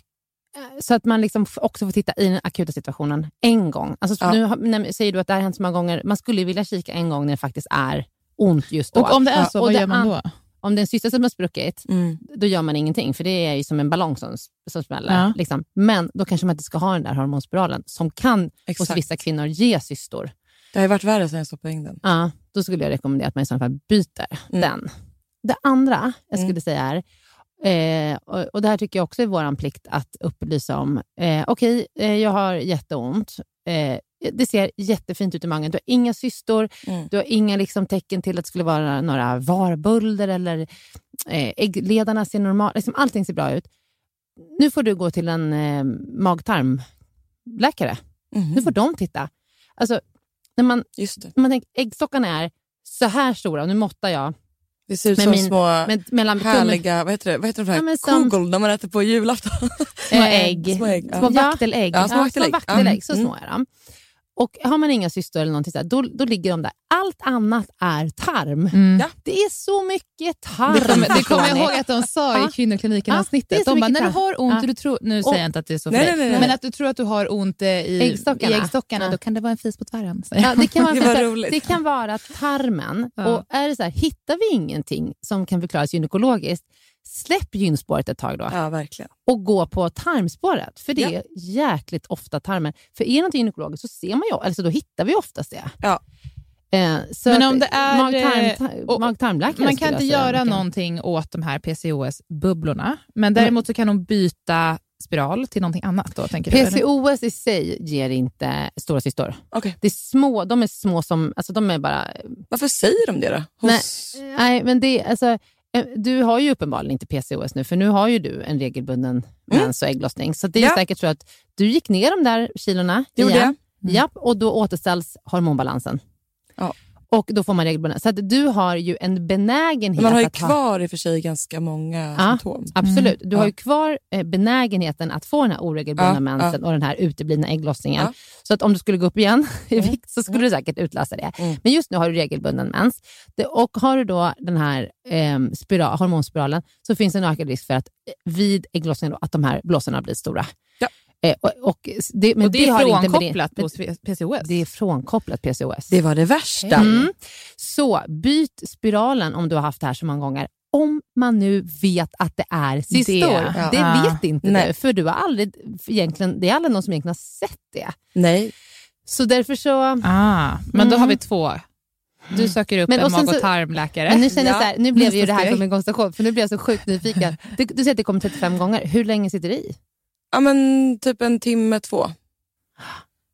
eh, så att man liksom också får titta i den akuta situationen en gång. Alltså, Ja. Nu säger du att det har hänt så många gånger. Man skulle vilja kika en gång när det faktiskt är ont just då. Och om det är Ja. så, Och vad gör man an- då? Om det är en cysta som har spruckit, Mm. då gör man ingenting, för det är ju som en ballong som, som smäller. Ja. Liksom. Men då kanske man inte ska ha den där hormonspiralen som kan hos Exakt. vissa kvinnor ge cystor. Det har ju varit värre sen jag stoppade in den. Ja, då skulle jag rekommendera att man i så fall byter Mm. den. Det andra jag Mm. skulle säga är, eh, och, och det här tycker jag också är vår plikt att upplysa om. Eh, Okej, eh, jag har jätteont. Eh, det ser jättefint ut i magen. Du har inga cystor, Mm. du har inga liksom, tecken till att det skulle vara några varbölder eller eh, äggledarna ser normalt liksom, Allting ser bra ut. Nu får du gå till en eh, mag-tarmläkare. Mhm. Nu får de titta. Alltså, när man om man tänker, äggstockarna är så här stora, nu måttar jag Det ser ut Med som min- små Men mellan härliga, vad heter det, vad heter de här? Ja, som- Kugel de man äter på julafton. (laughs) små ägg. små ägg, ja. Små Ja. vaktelägg. Ja, små vaktelägg. små, vaktelägg. så Mm. små är de. Och har man inga syster eller någonting sådär, då, då ligger de där. Allt annat är tarm. Mm. Ja. Det är så mycket tarm. Det kommer, det kommer jag ihåg att de sa i Ja. kvinnokliniken Ja, avsnittet. det är så de bara, när du har ont och du tror, nu säger jag inte att det är så för Nej, dig, nej, nej, nej. men att du tror att du har ont eh, i Äggstockarna. i äggstockarna Ja. då kan det vara en fis på tvären. Ja, det, kan vara, (laughs) Det var så här, roligt. det kan vara tarmen. Ja. Och är det så här, hittar vi ingenting som kan förklaras gynekologiskt, släpp gynspåret ett tag då Ja, verkligen. och gå på tarmspåret. För det Ja. är jäkligt ofta tarmen. För är det något gynekologiskt så ser man ju, alltså då hittar vi oftast det. Ja. Eh, så Men om det är, eh, mag-tarmläkare Man kan inte göra kan- någonting åt de här PCOS-bubblorna, men däremot så kan de byta spiral till någonting annat. Då, tänker du? PCOS i sig ger inte stora cystor. Okej. Det är små, de är små som, alltså de är bara... Varför säger de det då? Hos... Nej, men det, alltså, du har ju uppenbarligen inte PCOS nu, för nu har ju du en regelbunden mens och ägglossning. Så det är Mm. Ja. säkert så att du gick ner de där kilorna Det gjorde igen. Mm. Japp, och då återställs hormonbalansen. Ja. Och då får man regelbunden. Så att du har ju en benägenhet man har ju att ha... kvar i och för sig ganska många Ja. symptom. Absolut. Du har Ja. ju kvar eh, benägenheten att få den här oregelbundna Ja, mensen och den här uteblivna ägglossningen. Ja. Så att om du skulle gå upp igen (laughs) i vikt så skulle du säkert utlösa det. Mm. Men just nu har du regelbunden mens. Och har du då den här eh, spiral, hormonspiralen så finns det en ökad risk för att eh, vid ägglossningen då, att de här blåsorna blir stora. Ja. Eh, och, och det, men och det, är har inte med frånkopplat det, på PCOS? det är frånkopplat PCOS. Det var det värsta. Mm. Så byt spiralen om du har haft det här så många gånger. Om man nu vet att det är cystor. Det, Det, ja. vet inte Nej. du, för du har aldrig, egentligen, det är aldrig någon som egentligen har sett det. Nej. Så därför så... Ah, men då Mm. har vi två. Du söker upp Men och en mag och tarmläkare. Men nu känner jag Ja, så här, nu blev ju nästa det här som en konstellation, för nu blir jag så sjukt nyfiken. (laughs) Du, du säger att det kommer 35 gånger. Hur länge sitter det i? Ja, men typ en timme, två.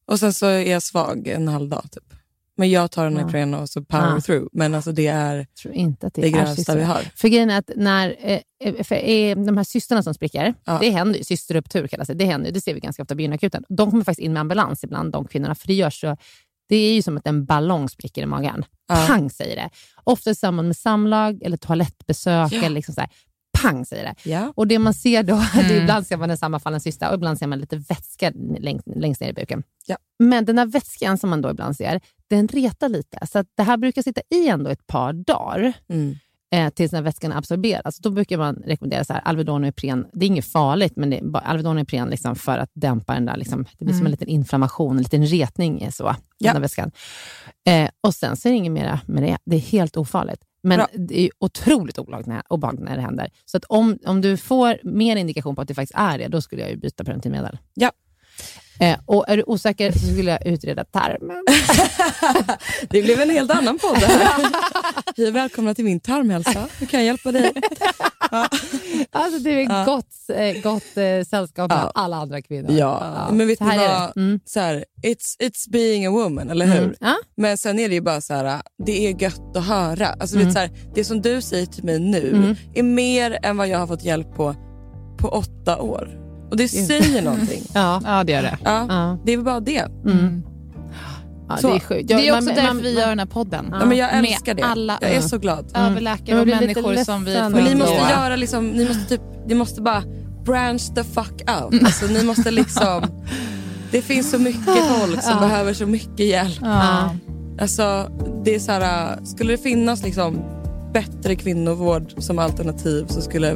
Och sen så är jag svag en halv dag. Typ. Men jag tar en Ja. Ipren och så power Ja. through. Men alltså det är Jag tror inte att det, det grövsta vi har. För grejen är att när eh, för, eh, de här systrarna som spricker, Ja. det händer ju, systerruptur kallas det, det händer det ser vi ganska ofta på gynakuten. De kommer faktiskt in med ambulans ibland, de kvinnorna, för det görs så, det är ju som att en ballong spricker i magen. Ja. Pang säger det. Ofta i samband med samlag eller toalettbesök Ja. eller liksom så här, pang säger det. Ja. Och det man ser då, (laughs) det Mm. ibland ser man en sammanfallande cysta och ibland ser man lite vätska längst, längst ner i buken. Ja. Men den här vätskan som man då ibland ser, den retar lite. Så det här brukar sitta i ändå ett par dagar Mm. eh, tills den här vätskan absorberas. Då brukar man rekommendera så här, Alvedon och Ipren. Det är inget farligt, men det är bara Alvedon och Ipren liksom för att dämpa den där. Liksom, det blir som en liten inflammation, en liten retning. Så, Ja. den där vätskan. Eh, och sen så är det inget mer med det. Det är helt ofarligt. Men Bra. det är otroligt obehagligt när, det händer. Så att om, om du får mer indikation på att det faktiskt är det, då skulle jag ju byta preventivmedel. Ja. Eh, och är du osäker så skulle jag utreda tarmen. (laughs) Det blev en helt annan podd det här. Hej välkomna till min tarmhälsa. Hur kan jag hjälpa dig? Alltså det är gott, eh, gott eh, sällskap med alla andra kvinnor. Ja, men vet så ni vad? Mm. Så här, it's, it's being a woman, eller hur? Mm. Ja? Men sen är det ju bara så här, det är gött att höra. Alltså, du vet, så här, det som du säger till mig nu Mm. är mer än vad jag har fått hjälp på på åtta år. Och det säger någonting. (laughs) Ja. Ja, det gör det. Ja, Ja. det är väl bara det. Mm. ja, Så. det är sjukt. Det är Ja, också man- därför man- vi gör den här podden. Ja, men jag Med älskar det. alla jag är mm. så glad. överläkare Jag och människor som vi får Men ni måste göra liksom, ni måste typ, ni måste bara branch the fuck out. Alltså, ni måste liksom, (laughs) det finns så mycket folk som behöver så mycket hjälp. Ja. Alltså, det är så här, skulle det finnas liksom bättre kvinnovård som alternativ så skulle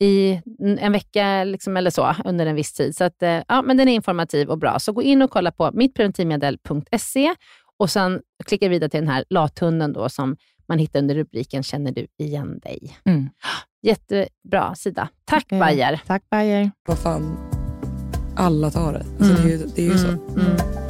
i en vecka liksom, eller så under en viss tid. Så att, eh, ja, men den är informativ och bra. Så gå in och kolla på mittpreventivmedel.se och sen klicka vidare till den här lathunden då, som man hittar under rubriken Känner du igen dig? Mm. Jättebra sida. Tack Okej. Bayer. Tack Bayer. Vad fan, alla tar det. Alltså, det är ju, det är ju så. Mm, mm.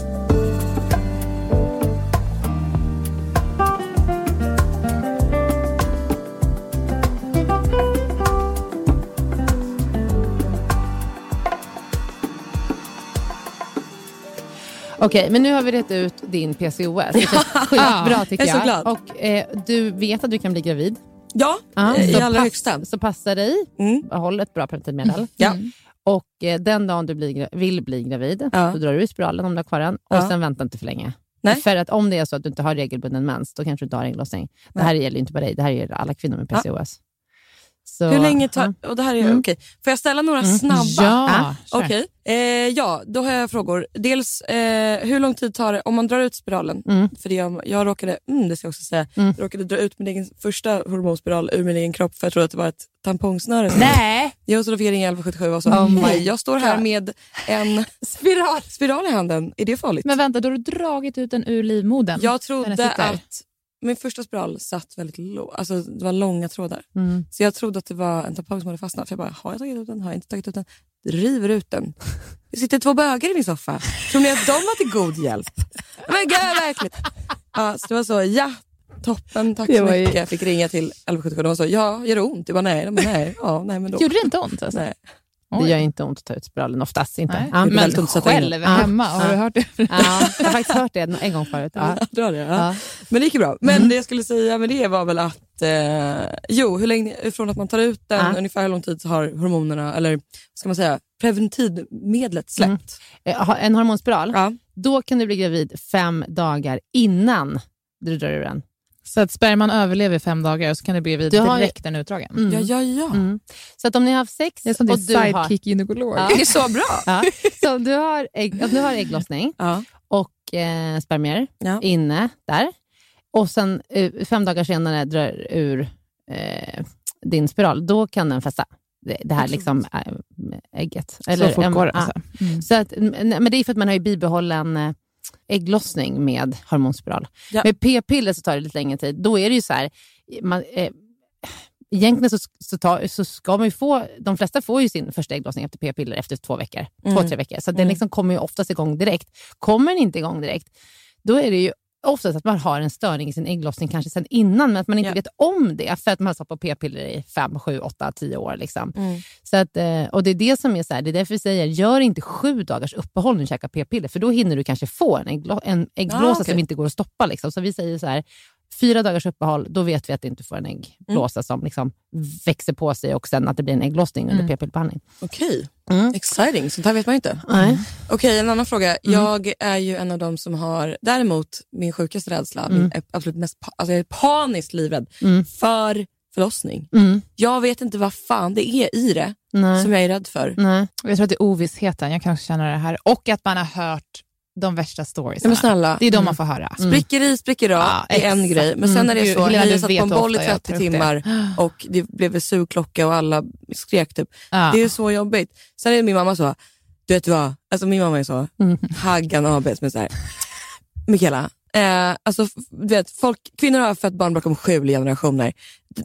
Okej, men nu har vi rätt ut din PCOS. Det känns (laughs) bra tycker jag är så glad. Och eh, du vet att du kan bli gravid. Ja, Ja, eh, i allra högsta. Så passa dig, Mm. håll ett bra preventivmedel. Ja. Och eh, den dagen du blir, vill bli gravid, Ja. då drar du i spiralen om du har kvar den och Ja. sen vänta inte för länge. Nej. För att om det är så att du inte har regelbunden mens, då kanske du inte har ägglossning. Det här gäller ju inte bara dig, det här gäller alla kvinnor med. PCOS. Så, Hur länge tar... Och det här är, Mm. okej. Får jag ställa några Mm. snabba? Ja, kör. Okej. Eh, ja, då har jag frågor. Dels, eh, hur lång tid tar det om man drar ut spiralen? Mm. För det, jag, jag råkade, mm, det ska jag också säga, Mm. råkade dra ut min egen första hormonspiral ur min egen kropp för jag trodde att det var ett tampongsnöre. Nej! Jag så då fick jag ringa 1177 och sa, Oh my hej jag står här med en (laughs) Spiral! spiral i handen. Är det farligt? Men vänta, då har du dragit ut den ur livmodern? jag trodde att min första spiral satt väldigt lågt, alltså det var långa trådar. Mm. Så jag trodde att det var en tampong som hade fastnat. För jag bara, har jag tagit ut den? Har jag inte tagit ut den? River ut den. Det sitter två bögar i min soffa. Tror ni att de var till god hjälp? Men gud verkligen. Ja, så det var så, ja, toppen, tack så mycket. Jag fick ringa till 1177 de var så, ja, gör det ont? Jag bara, nej, de bara, nej, ja, nej men då. Gjorde det inte ont? Alltså? Nej. Det gör inte ont att ta ut spiralen, oftast inte. Nej. Ja. Men ont själv. Ja. hemma, har du hört det? Ja, jag har faktiskt hört det en gång förut. Ja. Dra det, ja. Men det gick ju bra. Men det jag skulle säga med det var väl att, eh, jo, hur länge, från att man tar ut den, Ja. ungefär hur lång tid så har hormonerna, eller ska man säga, preventivmedlet släppt? Eh, ha- En hormonspiral, då kan du bli gravid fem dagar innan du drar ur den. Så att sperman överlever fem dagar och så kan det bli gravid Du har ju- direkt när den är utdragen. Mm. Ja, ja, ja. Mm. Så att om ni har haft sex Det är som och din du har, sidekick-gynekolog. Ja. Det är så bra. (laughs) ja, så om du har, ägg, om du har ägglossning Ja. och eh, spermier Ja. inne där och sen eh, fem dagar senare drar ur eh, din spiral, då kan den fästa. Det, här liksom äh, ägget. så fort går det. ja. Alltså. Mm. Så att, men men det är för att man har ju bibehållen eh, ägglossning med hormonspiral. Ja. Med p-piller så tar det lite längre tid. Då är det ju så här, man, eh, egentligen så, så, tar, så ska man ju få, de flesta får ju sin första ägglossning efter p-piller efter två veckor, två, Mm. tre veckor. Så att den liksom kommer ju oftast igång direkt. Kommer den inte igång direkt, då är det ju oftast att man har en störning i sin ägglossning kanske sen innan, men att man inte Ja. vet om det för att man har satt på p-piller i 5, 7, 8, 10 år. Liksom. Mm. Så att, eh, och Det är det som är så här, det är därför vi säger, gör inte sju dagars uppehåll när du käkar p-piller, för då hinner du kanske få en, ägglo- en äggblåsa Ah, okej. som inte går att stoppa. Liksom. Så vi säger så här, fyra dagars uppehåll, då vet vi att du inte får en äggblåsa som liksom växer på sig och sen att det blir en ägglossning under p-pillerbehandling. Okej, Mm. exciting. Sånt här vet man inte. Nej. Okej, en annan fråga. Mm. Jag är ju en av dem som har, däremot min sjukaste rädsla, Mm. min absolut mest, alltså jag är paniskt livrädd Mm. för förlossning. Mm. Jag vet inte vad fan det är i det Nej. som jag är rädd för. Nej. Jag tror att det är ovissheten. Jag kan också känna det här. Och att man har hört de värsta storiesarna. Ja, men snälla, Det är de man får höra. spricker i, spricker av, Ja, det är en grej. Men sen Mm. när det är så, Helena, jag satt på en boll i ofta jag 30 tar upp det. timmar och det blev en sugklocka och alla skrek typ. Ja. Det är så jobbigt. Sen är min mamma så, du vet vad, alltså min mamma är så, Mm. Haggan AB som är så här, Mikaela, eh, alltså, du vet, folk, kvinnor har fött barn bakom sju generationer.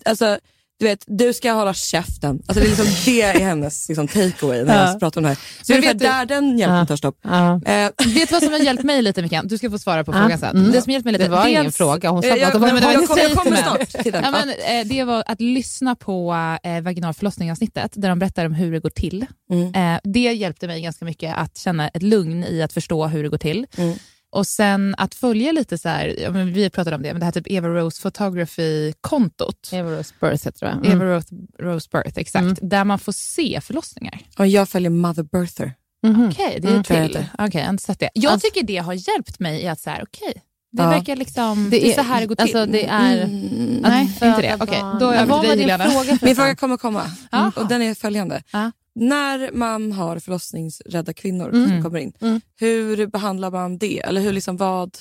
Alltså, du vet, du ska hålla käften. Alltså, det, är liksom, det är hennes liksom, takeaway när jag pratar om det här. Så Men det är vet du- där den hjälpen Ja. tar stopp. Ja. Eh, Vet du vad som har hjälpt mig lite Mikael? Du ska få svara på Ja. frågan sen. Mm. Det som hjälpt mig lite Det var dels- ingen fråga, hon sa Eh, bara jag, jag, var jag, väldigt kommer- jag kommer statement. snart till den. Ja, men, eh, det var att lyssna på eh, vaginal förlossning-avsnittet där de berättar om hur det går till. Mm. Eh, det hjälpte mig ganska mycket att känna ett lugn i att förstå hur det går till. Mm. Och sen att följa lite så här, vi pratade om det, men det här typ Eva Rose Photography-kontot. Eva Rose Birth heter det. Mm. Eva Rose, Rose Birth, exakt. Där man får se förlossningar. Och jag följer Mother Birther. Mhm. Okej, det är Mm, till. Okej, jag har inte sett det. Jag Alltså- tycker det har hjälpt mig i att så här, okej, det Ja. verkar liksom, det är, så här det går till. Alltså, det är... Mm. Nej, att inte det. Okej, barn. då är jag Vad var din fråga? Min fråga kommer komma Jaha. och den är följande. Ja. När man har förlossningsrädda kvinnor Mm. som kommer in, Mm. hur behandlar man det? Eller hur, liksom, vad,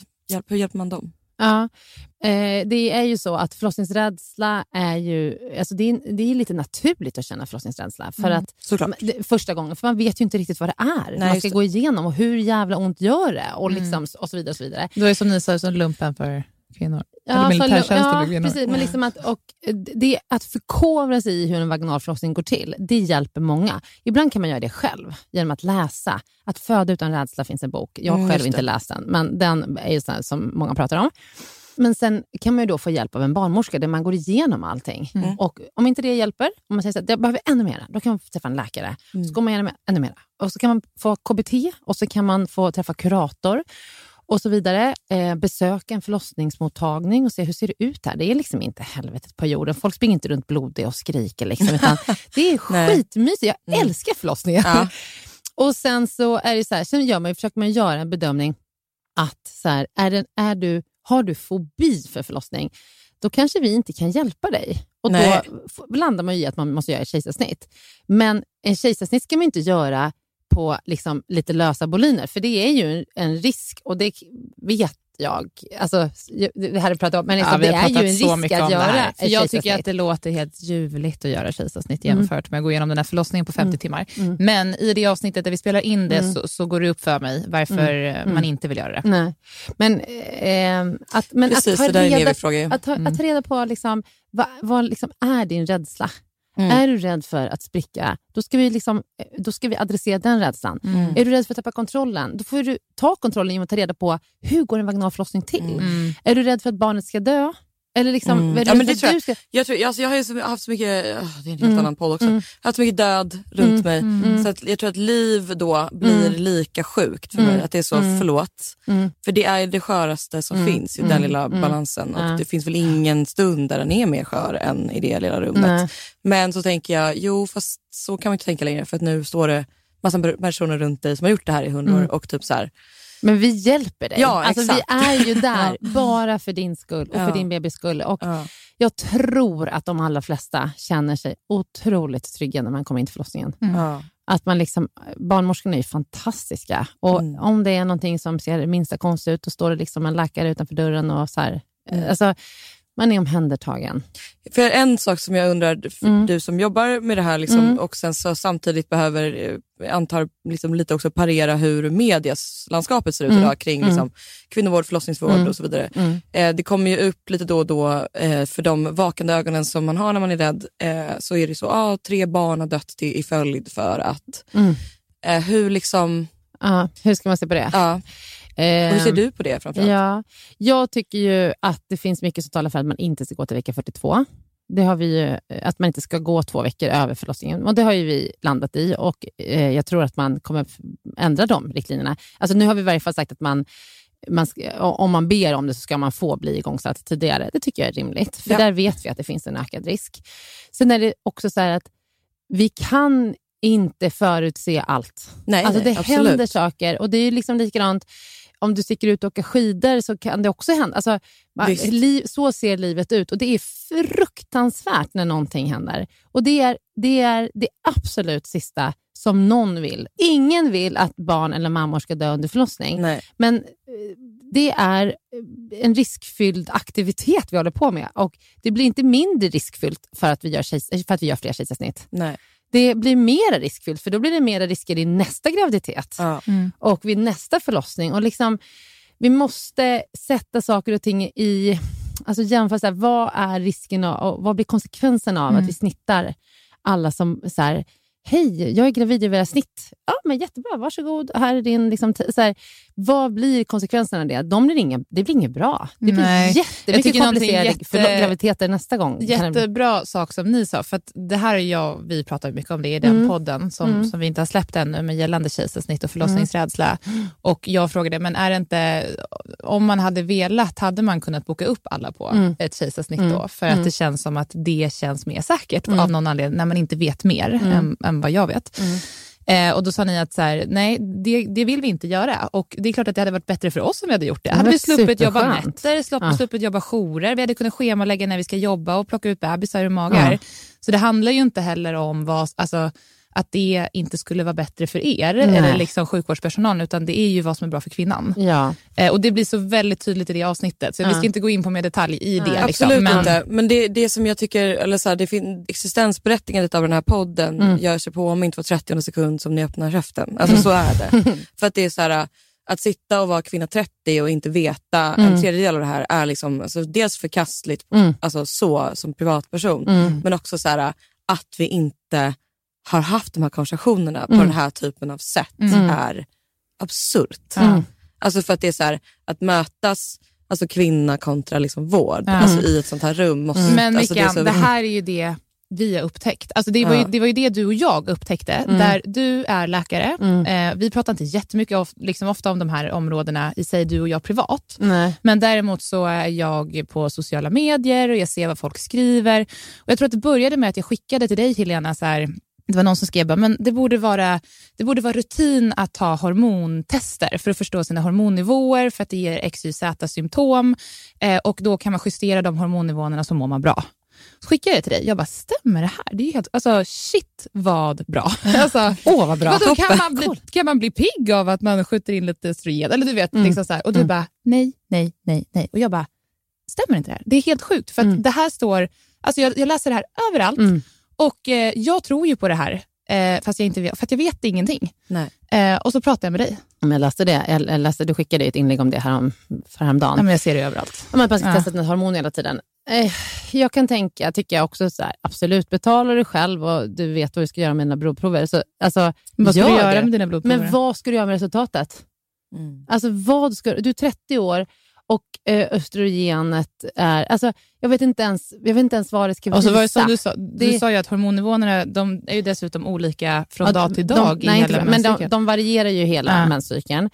hur hjälper man dem? Ja, eh, det är ju så att förlossningsrädsla är ju, alltså det är, det är lite naturligt att känna förlossningsrädsla. För Mm. att Såklart. det, första gången, för man vet ju inte riktigt vad det är. man just ska gå igenom och hur jävla ont gör det och, liksom, och så vidare. Och så vidare. Det som ni sa, som lumpen för kvinnor. Eller så- militärtjänst ja, för kvinnor. precis. Men liksom att, och det, att förkovra sig i hur en vaginal förlossning går till, det hjälper många. Ibland kan man göra det själv genom att läsa. Att föda utan rädsla finns en bok. Jag har Mm, själv inte läst den, men den är ju sån som många pratar om. Men sen kan man ju då få hjälp av en barnmorska där man går igenom allting. Mm. Och om inte det hjälper, om man säger så här, jag behöver ännu mer, då kan man träffa en läkare. Så går man igenom ännu mer. Och så kan man få KBT och så kan man få träffa kurator och så vidare. Eh, besöka en förlossningsmottagning och se hur ser det ut här. Det är liksom inte helvetet på jorden. Folk springer inte runt blodiga och skriker. Liksom, utan (laughs) det är skitmysigt. Jag älskar förlossningar. Ja. (laughs) och sen så är det så här, sen gör man, försöker man göra en bedömning att så här, är det, är du, har du fobi för förlossning, då kanske vi inte kan hjälpa dig. Och Nej. Då landar man i att man måste göra ett kejsarsnitt. Men en kejsarsnitt ska man inte göra på liksom lite lösa boliner, för det är ju en, en risk och det vet jag. Alltså, det här har vi pratat om, men liksom, Ja, det är ju en risk att göra jag tycker att det låter helt ljuvligt att göra kejsarsnitt jämfört med att gå igenom den här förlossningen på 50 timmar. Mm. Men i det avsnittet där vi spelar in det Mm. så, så går det upp för mig varför eh, man inte vill göra det. Nej. Men, eh, att, men Precis, att ta det där är en reda, evig fråga. ju. att ta, att ta reda på liksom, vad, vad liksom är din rädsla. Mm. Är du rädd för att spricka, då ska, vi liksom, eh, då ska vi adressera den rädslan. Är du rädd för att tappa kontrollen, då får du ta kontrollen genom att ta reda på hur går en vaginal förlossning till. Mm. Är du rädd för att barnet ska dö? Eller liksom, Mm. Ja, men det tror ska... Jag, tror, alltså, jag har ju så, haft så mycket, åh, det är en helt Mm. annan podd också, Mm. jag har haft så mycket död runt mig. Mm. Så att jag tror att liv då blir Mm. lika sjukt för mig. Mm. Att det är så, Mm. förlåt. Mm. För det är det sköraste som Mm. finns, i Mm. den lilla Mm. balansen. Och Ja. Det finns väl ingen stund där den är mer skör än i det lilla rummet. Nej. Men så tänker jag, jo fast så kan man inte tänka längre för att nu står det massa personer runt dig som har gjort det här i hundra Mm. år och typ så här, Men vi hjälper dig. Ja, alltså, vi är ju (laughs) där bara för din skull och Ja. för din bebis skull. Och ja. Jag tror att de allra flesta känner sig otroligt trygga när man kommer in till förlossningen. Ja. Att man liksom, barnmorskorna är ju fantastiska. Och Mm. Om det är någonting som ser minsta konstigt ut, då står det liksom en läkare utanför dörren. och så här, Mm. alltså, Man är omhändertagen. För en sak som jag undrar, för Mm. du som jobbar med det här liksom, Mm. och sen så samtidigt behöver, eh, antar liksom lite också parera hur mediaslandskapet ser ut Mm. idag kring Mm. liksom, kvinnovård, förlossningsvård Mm. och så vidare. Mm. Eh, det kommer ju upp lite då och då eh, för de vakande ögonen som man har när man är rädd, eh, så är det så, ah, tre barn har dött till, i följd för att. Eh, hur liksom, Ja, hur ska man se på det? ja, Och hur ser du på det framförallt? Ja, jag tycker ju att det finns mycket som talar för att man inte ska gå till vecka 42. Det har vi ju, att man inte ska gå två veckor över förlossningen. Och Det har ju vi landat i och eh, jag tror att man kommer ändra de riktlinjerna. Alltså nu har vi i varje fall sagt att man, man ska, om man ber om det så ska man få bli igångsatt tidigare. Det tycker jag är rimligt, för Ja. där vet vi att det finns en ökad risk. Sen är det också så här att vi kan inte förutse allt. Nej, Alltså nej, det absolut. händer saker och det är liksom likadant om du sticker ut och åker skidor så kan det också hända. Alltså, liv, så ser livet ut och det är fruktansvärt när någonting händer. Och det är, det är det absolut sista som någon vill. Ingen vill att barn eller mammor ska dö under förlossning. Nej. Men eh, det är eh, en riskfylld aktivitet vi håller på med och det blir inte mindre riskfyllt för att vi gör, för att vi gör fler kejsarsnitt. Nej. Det blir mer riskfyllt för då blir det mer risker i nästa graviditet Ja. och vid nästa förlossning. Och liksom, vi måste sätta saker och ting i... Alltså jämföra, så här, vad är risken och, och vad blir konsekvensen av att vi snittar alla som... Så här, Hej, jag är gravid, jag vill ha snitt. Ja, men jättebra, varsågod. Här är din... Liksom, så här, vad blir konsekvenserna av det? De blir inga, det blir inget bra. Det blir Nej. Jättemycket komplicerade jätte- förlo- graviditeter nästa gång. Jättebra sak som ni sa, för det här är jag, vi pratar mycket om det i den Mm. podden som, Mm. som vi inte har släppt ännu, men gällande kejsarsnitt och förlossningsrädsla. Och jag frågade, men är det inte, om man hade velat, hade man kunnat boka upp alla på Mm. ett kejsarsnitt Mm. då? För att Mm. det känns som att det känns mer säkert Mm. av någon anledning, när man inte vet mer Mm. än, än vad jag vet. Mm. Eh, och då sa ni att så här, nej, det, det vill vi inte göra. Och det är klart att det hade varit bättre för oss om vi hade gjort det. Det Hade vi sluppit jobba nätter, sluppit, Ja. sluppit jobba jourer, vi hade kunnat schemalägga när vi ska jobba och plocka ut bebisar ur magar. Ja. Så det handlar ju inte heller om vad, alltså, att det inte skulle vara bättre för er Nej. eller liksom sjukvårdspersonalen, utan det är ju vad som är bra för kvinnan. Ja. Eh, och Det blir så väldigt tydligt i det avsnittet, så vi Ja. ska inte gå in på mer detalj i det. Liksom. Absolut Men, inte. Men det, det som jag tycker, eller så här, det fin- existensberättigandet av den här podden Mm. gör sig påmint var 30 sekund som ni öppnar käften. Alltså så är det. (laughs) För att det är så här, att sitta och vara kvinna 30 och inte veta Mm. en tredjedel av det här är liksom, alltså, dels förkastligt Mm. alltså, så som privatperson, Mm. men också så här, att vi inte har haft de här konversationerna på Mm. den här typen av sätt Mm. är absurt. Mm. Alltså för att det är så här, att mötas alltså kvinna kontra liksom vård Ja. alltså i ett sånt här rum. Måste, Men alltså Mickan, så- det, här är ju det vi har upptäckt. Alltså det, var ju, Ja. det var ju det du och jag upptäckte. Mm. Där du är läkare. Mm. Eh, vi pratar inte jättemycket of, liksom ofta om de här områdena i sig, du och jag privat. Nej. Men däremot så är jag på sociala medier och jag ser vad folk skriver. Och Jag tror att det började med att jag skickade till dig Helena, så här, det var någon som skrev men det borde, vara, det borde vara rutin att ta hormontester för att förstå sina hormonnivåer, för att det ger XYZ-symptom eh, och då kan man justera de hormonnivåerna så mår man bra. Så skickade jag det till dig. Jag bara, stämmer det här? Det är helt, alltså, shit vad bra. (laughs) Alltså, Åh, vad bra. Vadå, kan, man bli, kan man bli pigg av att man skjuter in lite östrogen? Eller du vet, Mm. liksom så här. Och du Mm. bara, nej, nej, nej, nej. Och jag bara, stämmer inte det här? Det är helt sjukt. För Mm. det här står, alltså jag, jag läser det här överallt Mm. Och eh, jag tror ju på det här. Eh, fast jag inte vet, för att jag vet ingenting. Nej. Eh, och så pratar jag med dig. Om jag läste det, jag läste, du skickade ett inlägg om det här om, för häromdagen. Ja, men jag ser det överallt. Om man ska Ja. testa sina hormoner hela tiden. Eh, jag kan tänka, tycker jag också, så här, absolut, betala dig själv och du vet vad du ska göra med dina blodprover. Så, alltså, Vad ska du göra det. med dina blodprover? Men vad ska du göra med resultatet? Mm. Alltså, vad ska, du är 30 år och eh, östrogenet är... Alltså, jag, vet inte ens, jag vet inte ens vad det ska och så var det visa. som du sa, du Det- sa ju att hormonnivåerna de är ju dessutom olika från Ja, dag till de- dag i nej, hela inte, men de, de varierar ju hela Ja. menscykeln.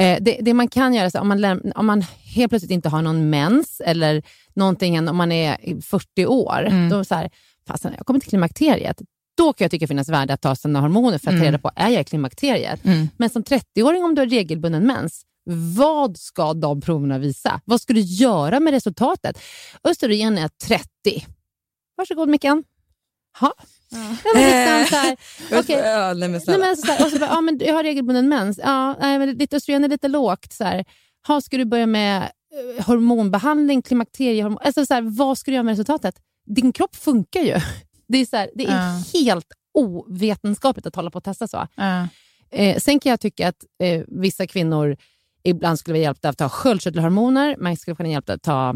Eh, det, det man kan göra, så om, man läm- om man helt plötsligt inte har någon mens eller någonting, om man är i 40 år, Mm. då så här, fasen, jag kommer till klimakteriet. Då kan jag tycka finnas värde att ta sina hormoner för att ta Mm. reda på, är jag i klimakteriet? Mm. Men som 30-åring om du har regelbunden mens, vad ska de proverna visa? Vad ska du göra med resultatet? Östrogen är 30. Varsågod Mickan. Ha. Ja. men så här, (laughs) Jag vet- okej. ja, nej, men Nej, snälla. men så här, och så bara, ja, men jag har regelbunden mens. Ja, nej, men ditt östrogen är lite lågt. Så här. Ha, ska du börja med eh, hormonbehandling, klimakteriehormon? Alltså, så här, vad ska du göra med resultatet? Din kropp funkar ju. Det är, så här, det är Ja. helt ovetenskapligt att hålla på och testa så. Ja. Eh, sen kan jag tycka att eh, vissa kvinnor ibland skulle vara hjälpta av att ta sköldkörtelhormoner. Man skulle kunna hjälpa att ta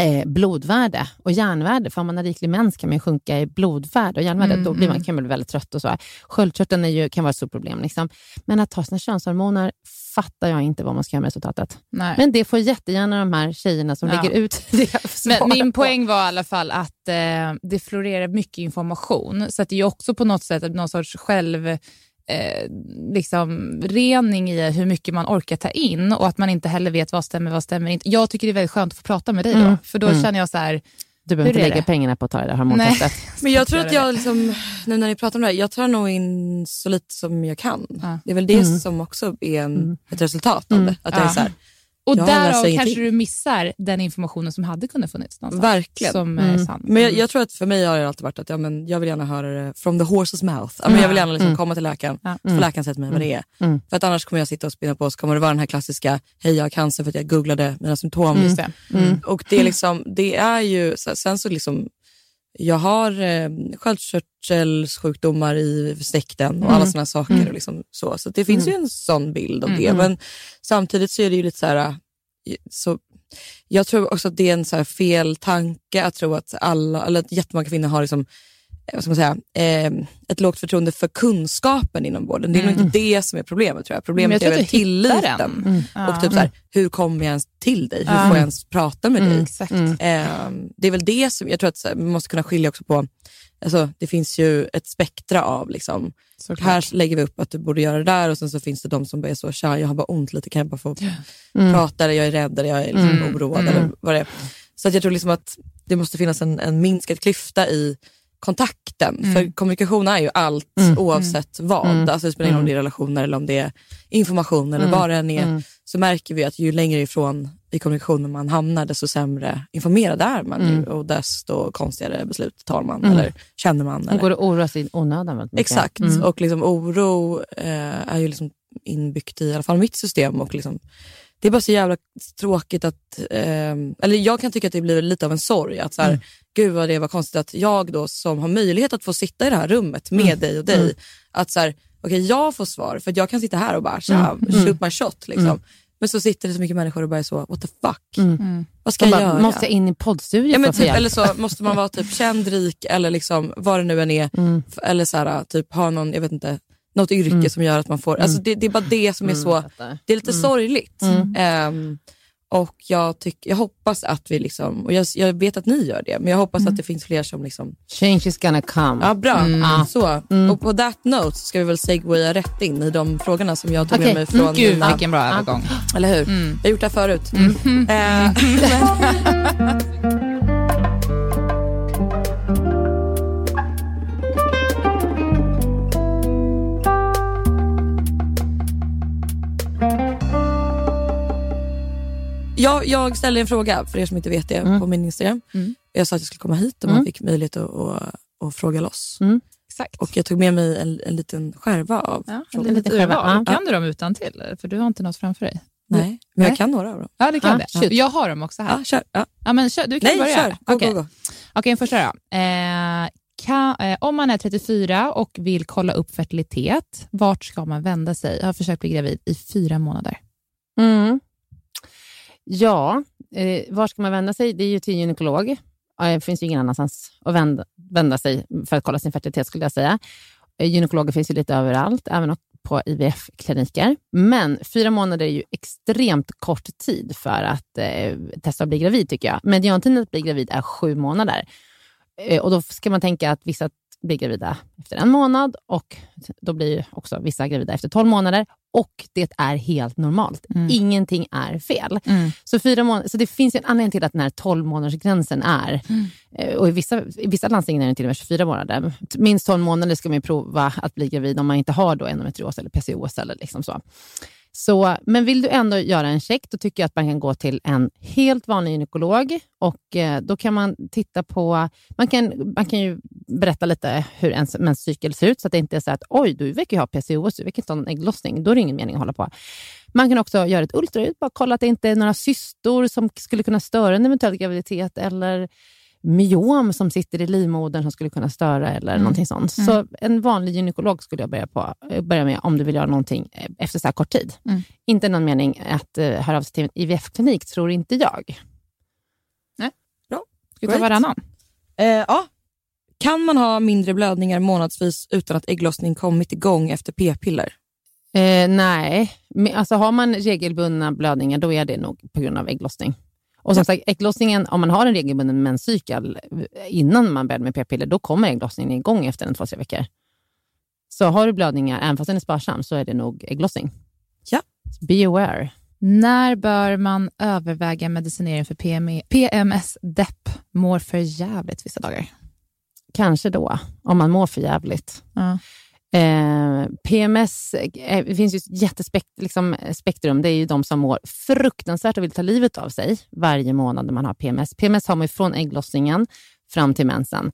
eh, blodvärde och järnvärde. För om man har riklig mens kan man ju sjunka i blodvärde och järnvärde. Mm, då blir man, mm. kan man bli väldigt trött och så. Sköldkörteln är ju, kan vara ett stort problem. Liksom. Men att ta sina könshormoner fattar jag inte vad man ska göra med resultatet. Nej. Men det får jättegärna de här tjejerna som Ja. lägger ut (laughs) det Men min på. poäng var i alla fall att eh, det florerar mycket information. Så att det är också på något sätt någon sorts själv... Eh, liksom rening i hur mycket man orkar ta in och att man inte heller vet vad stämmer, vad stämmer inte. Jag tycker det är väldigt skönt att få prata med dig då, Mm. för då Mm. känner jag så här, Du behöver inte lägga det? pengarna på att ta det där hormontestet. Men jag tror att jag, (laughs) liksom, nu när ni pratar om det här, jag tar nog in så lite som jag kan. Ja. Det är väl det Mm. som också är en, ett resultat av Mm. det. Att jag är så här, och Jag därav kanske ingenting. du missar den informationen som hade kunnat funnits någonstans. verkligen. Som är Mm. sann. Men jag, jag tror att för mig har det alltid varit att ja, men jag vill gärna höra det from the horse's mouth. Ja, men jag vill gärna liksom Mm. komma till läkaren, Ja. så får läkaren säga till mig vad det är. Mm. För att annars kommer jag sitta och spinna på, så kommer det vara den här klassiska, hej jag har cancer för att jag googlade mina symptom. Det. Mm. Och det är, liksom, det är ju, sen så liksom, jag har eh, sköldkörtelsjukdomar i släkten och alla sådana saker. Och liksom så så det finns ju en sån bild av det. Mm. Men samtidigt så är det ju lite så här, eh, så, jag tror också att det är en så här fel tanke att tro att alla, eller att jättemånga kvinnor har liksom, vad ska man säga, eh, ett lågt förtroende för kunskapen inom vården. Det är nog inte det som är problemet tror jag. Problemet jag är väl tilliten. Ja. Och typ så här, hur kommer jag ens till dig? Hur får jag ens prata med dig? Exakt. Mm. Eh, det är väl det som, jag tror att här, man måste kunna skilja också på, alltså, det finns ju ett spektra av liksom, Såklart. här lägger vi upp att du borde göra det där och sen så finns det de som bara är så, tja jag har bara ont lite, kan jag bara få Mm. prata eller jag är rädd eller jag är liksom Mm. oroad Mm. eller vad det är. Så att jag tror liksom att det måste finnas en, en minskad klyfta i kontakten. Mm. För kommunikation är ju allt Mm. oavsett vad. Mm. Alltså det spelar ingen roll om Mm. det är relationer eller om det är information eller Mm. vad det än är. Mm. Så märker vi att ju längre ifrån i kommunikationen man hamnar desto sämre informerad är man ju, Mm. och desto konstigare beslut tar man Mm. eller känner man. Eller. går och oroar sig i onödan väldigt mycket. Exakt, Mm. och liksom oro eh, är ju liksom inbyggt i, i alla fall mitt system. Och liksom, det är bara så jävla tråkigt att, eh, eller jag kan tycka att det blir lite av en sorg. Att så här, Mm. Gud vad det var konstigt att jag då som har möjlighet att få sitta i det här rummet med Mm. dig och dig, Mm. att så här, okej jag får svar för att jag kan sitta här och bara tja, Mm. Mm. shoot my shot. Liksom. Mm. Men så sitter det så mycket människor och bara är så, what the fuck? Mm. Vad ska jag bara, göra? måste jag in i poddstudion Ja, men typ, eller så måste man vara typ (laughs) känd, rik eller liksom, vad det nu än är. Mm. Eller så här, typ ha någon, jag vet inte, något yrke Mm. som gör att man får... Alltså det, det är bara det som är Mm, så... Det är lite Mm. sorgligt. Mm. Och jag, tyck, jag hoppas att vi liksom, och jag, jag vet att ni gör det, men jag hoppas Mm. att det finns fler som liksom... Change is gonna come. Ja, bra. Mm. Så. Mm. Och på that note ska vi väl segwaya rätt in i de frågorna som jag tog Okej. med mig från Gud mina... vilken bra övergång. Eller hur? Mm. Jag har gjort det här förut. Mm. Eh, (laughs) (laughs) jag, jag ställde en fråga, för er som inte vet det, Mm. på min Instagram. Mm. Jag sa att jag skulle komma hit och man Mm. fick möjlighet att, att, att fråga loss. Mm. Exakt. Och jag tog med mig en, en liten skärva av Ja, en frågor. litet liten skärva. Kan du dem utan till? För du har inte något framför dig. Nej, men Nej. jag kan några av dem. Ja, det kan Ja, det. shoot. Jag har dem också här. Ja, kör. Ja. Ja, men kör, du kan Nej, börja. kör. Go, Okej. go. Okej, första då. Eh, kan, eh, om man är 34 och vill kolla upp fertilitet, vart ska man vända sig? Jag har försökt bli gravid i fyra månader. Mm. Ja, eh, var ska man vända sig? Det är ju till gynekolog. Det finns ju ingen annanstans att vända, vända sig för att kolla sin fertilitet skulle jag säga. Eh, gynekologer finns ju lite överallt, även på IVF-kliniker. Men fyra månader är ju extremt kort tid för att eh, testa att bli gravid tycker jag. Mediantiden att bli gravid är sju månader. Eh, och då ska man tänka att vissa blir gravida efter en månad och då blir också vissa gravida efter 12 månader. Och det är helt normalt. Mm. Ingenting är fel. Så, fyra månader, så det finns ju en anledning till att den här 12 månadersgränsen är. Mm. Eh, Och i, vissa, I vissa landsting är den till och med 24 månader. Minst 12 månader ska man prova att bli gravid om man inte har då endometrios eller PCOS. Eller liksom så. Så, men vill du ändå göra en check, då tycker jag att man kan gå till en helt vanlig gynekolog. Och eh, Då kan man titta på... Man kan, man kan ju berätta lite hur ens menscykel ser ut, så att det inte är så att oj, du verkar ju ha PCOS, du verkar inte ha någon ägglossning. Då är det ingen mening att hålla på. Man kan också göra ett ultraljud, bara kolla att det inte är några cystor som skulle kunna störa en eventuell graviditet, eller myom som sitter i livmodern som skulle kunna störa eller Mm. någonting sånt. Mm. Så en vanlig gynekolog skulle jag börja, på, eh, börja med om du vill göra någonting eh, efter så här kort tid. Mm. Inte någon mening att uh, höra av sig till en IVF-klinik, tror inte jag. Ska vi ta varannan? Eh, ja. Kan man ha mindre blödningar månadsvis utan att ägglossning kommit igång efter p-piller? Eh, nej, Men, alltså har man regelbundna blödningar då är det nog på grund av ägglossning. Och som sagt, ägglossningen, om man har en regelbunden menscykel eh, innan man börjar med p-piller, då kommer ägglossningen igång efter en två, tre veckor. Så har du blödningar, även fast den är sparsam, så är det nog ägglossning. Ja. Be aware. När bör man överväga medicinering för PME, PMS-depp? Mår för jävligt vissa dagar. Kanske då, om man mår för jävligt. Ja. Eh, PMS, eh, det finns ju ett jättespektrum. Liksom, eh, spektrum. det är ju de som mår fruktansvärt och vill ta livet av sig varje månad när man har PMS. PMS har man ju från ägglossningen fram till mensen.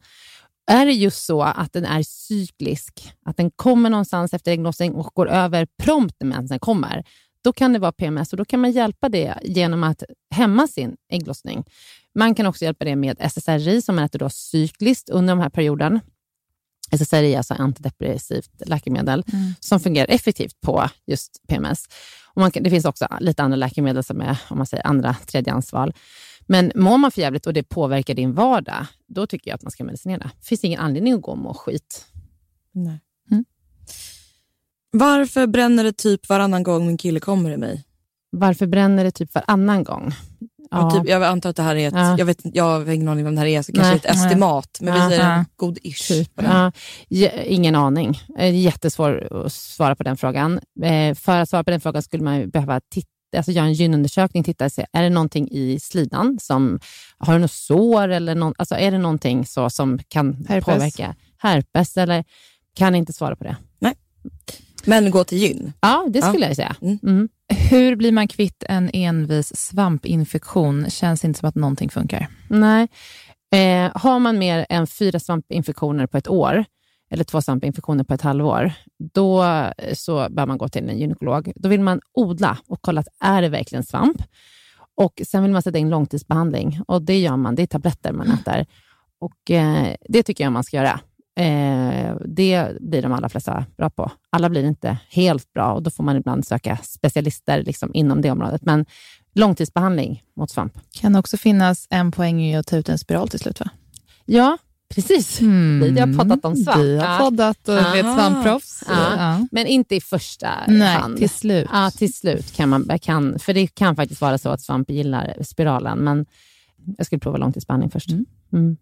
Är det just så att den är cyklisk, att den kommer någonstans efter ägglossning och går över prompt när mensen kommer, då kan det vara PMS och då kan man hjälpa det genom att hämma sin ägglossning. Man kan också hjälpa det med SSRI som äter då cykliskt under den här perioden. SSRI är alltså antidepressivt läkemedel som fungerar effektivt på just PMS. Och man det finns också lite andra läkemedel som är om man säger andra tredjehandsval. Men mår man för jävligt och det påverkar din vardag, då tycker jag att man ska medicinera. Det finns ingen anledning att gå och må skit. Nej. Mm. Varför bränner det typ varannan gång min kille kommer i mig? Varför bränner det typ varannan gång? Ja. Typ, jag antar att det här är ett, Ja. jag, vet, jag har ingen aning om det här är, så kanske Nej. ett estimat, men vi säger Ja. en god ish. Typ. ingen aning. Jättesvår att svara på den frågan. Eh, för att svara på den frågan skulle man behöva titta, alltså göra en gynundersökning, titta och se, är det någonting i slidan som, har du något sår eller någon, alltså är det någonting så som kan Herpes. påverka herpes eller kan inte svara på det. Men gå till gyn. Ja, det Ja. skulle jag säga. Mm. Mm. Hur blir man kvitt en envis svampinfektion? Känns inte som att någonting funkar. Nej. Eh, har man mer än fyra svampinfektioner på ett år, eller två svampinfektioner på ett halvår, då eh, så bör man gå till en gynekolog. Då vill man odla och kolla att är det verkligen svamp. Och Sen vill man sätta in långtidsbehandling och det gör man. Det är tabletter man äter. Och eh, Det tycker jag man ska göra. Eh, det blir de allra flesta bra på. Alla blir inte helt bra och då får man ibland söka specialister liksom, inom det området. Men långtidsbehandling mot svamp. Kan också finnas en poäng i att ta ut en spiral till slut va? Ja, precis. Vi har poddat om svamp. Vi har poddat och Ja. vet svampproffs. Ja. Ja. Men inte i första Nej, hand. till slut. Ja, till slut kan man, kan, för det kan faktiskt vara så att svamp gillar spiralen, men jag skulle prova långtidsbehandling först. Mm.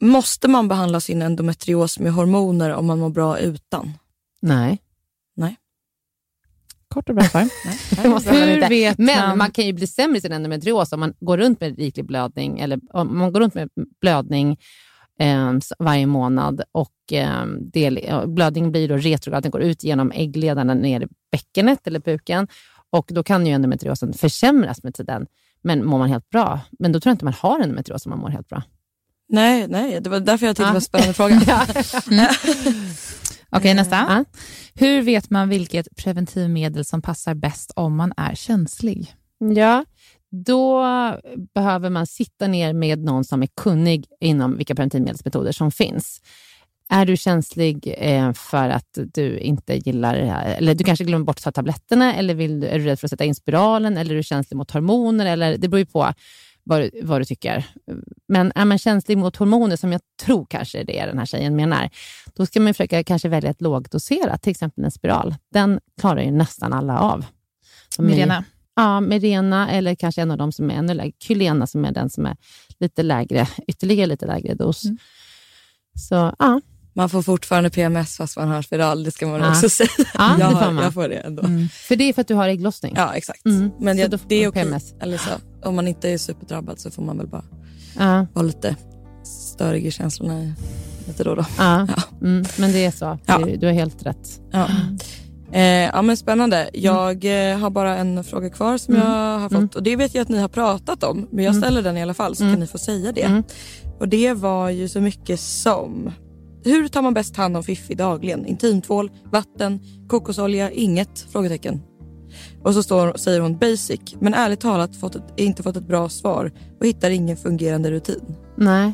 Måste man behandla sin endometrios med hormoner om man mår bra utan? Nej. Nej. Kort och bra svar. (laughs) Hur vet Men man? man kan ju bli sämre i sin endometrios om man går runt med riklig blödning, eller om man går runt med blödning eh, varje månad och eh, ja, blödningen blir då retrograd, den går ut genom äggledarna ner i bäckenet eller buken och då kan ju endometriosen försämras med tiden. Men mår man helt bra, men då tror jag inte man har endometrios om man mår helt bra. Nej, nej, det var därför jag tyckte det var en spännande fråga. (laughs) (laughs) Okej, nästa. Ja. Hur vet man vilket preventivmedel som passar bäst om man är känslig? Ja, då behöver man sitta ner med någon som är kunnig inom vilka preventivmedelsmetoder som finns. Är du känslig eh, för att du inte gillar, eller du kanske glömmer bort att ta tabletterna, eller vill, du- är du rädd för att sätta in spiralen, eller är du känslig mot hormoner, eller det beror ju på vad du, vad du tycker. Men är man känslig mot hormoner, som jag tror kanske det är den här tjejen menar, då ska man försöka kanske välja ett lågdoserat, till exempel en spiral. Den klarar ju nästan alla av. Är- Mirena? Ja, Mirena eller kanske en av dem som är ännu lägre. Kylena som är den som är lite lägre, ytterligare lite lägre dos. Mm. Så ja, Man får fortfarande PMS fast man har spiral, det ska man Ja. också säga. Ja, det (laughs) jag, får har, jag får det ändå. Mm. för det är för att du har ägglossning. Ja, exakt. Mm. Men jag, det är okej. PMS. Eller så, om man inte är superdrabbad så får man väl bara Ja, vara lite störig i känslorna lite då och då. ja. Mm, men det är så. Du, har helt rätt. Ja. Eh, ja men spännande. Jag eh, har bara en fråga kvar som Mm. jag har fått Mm. och det vet jag att ni har pratat om men jag Mm. ställer den i alla fall så Mm. kan ni få säga det. Mm. Och det var ju så mycket som hur tar man bäst hand om fiffi dagligen? Intimtvål, vatten, kokosolja, inget? Frågetecken. Och så står, säger hon basic men ärligt talat fått ett, inte fått ett bra svar och hittar ingen fungerande rutin. Nej,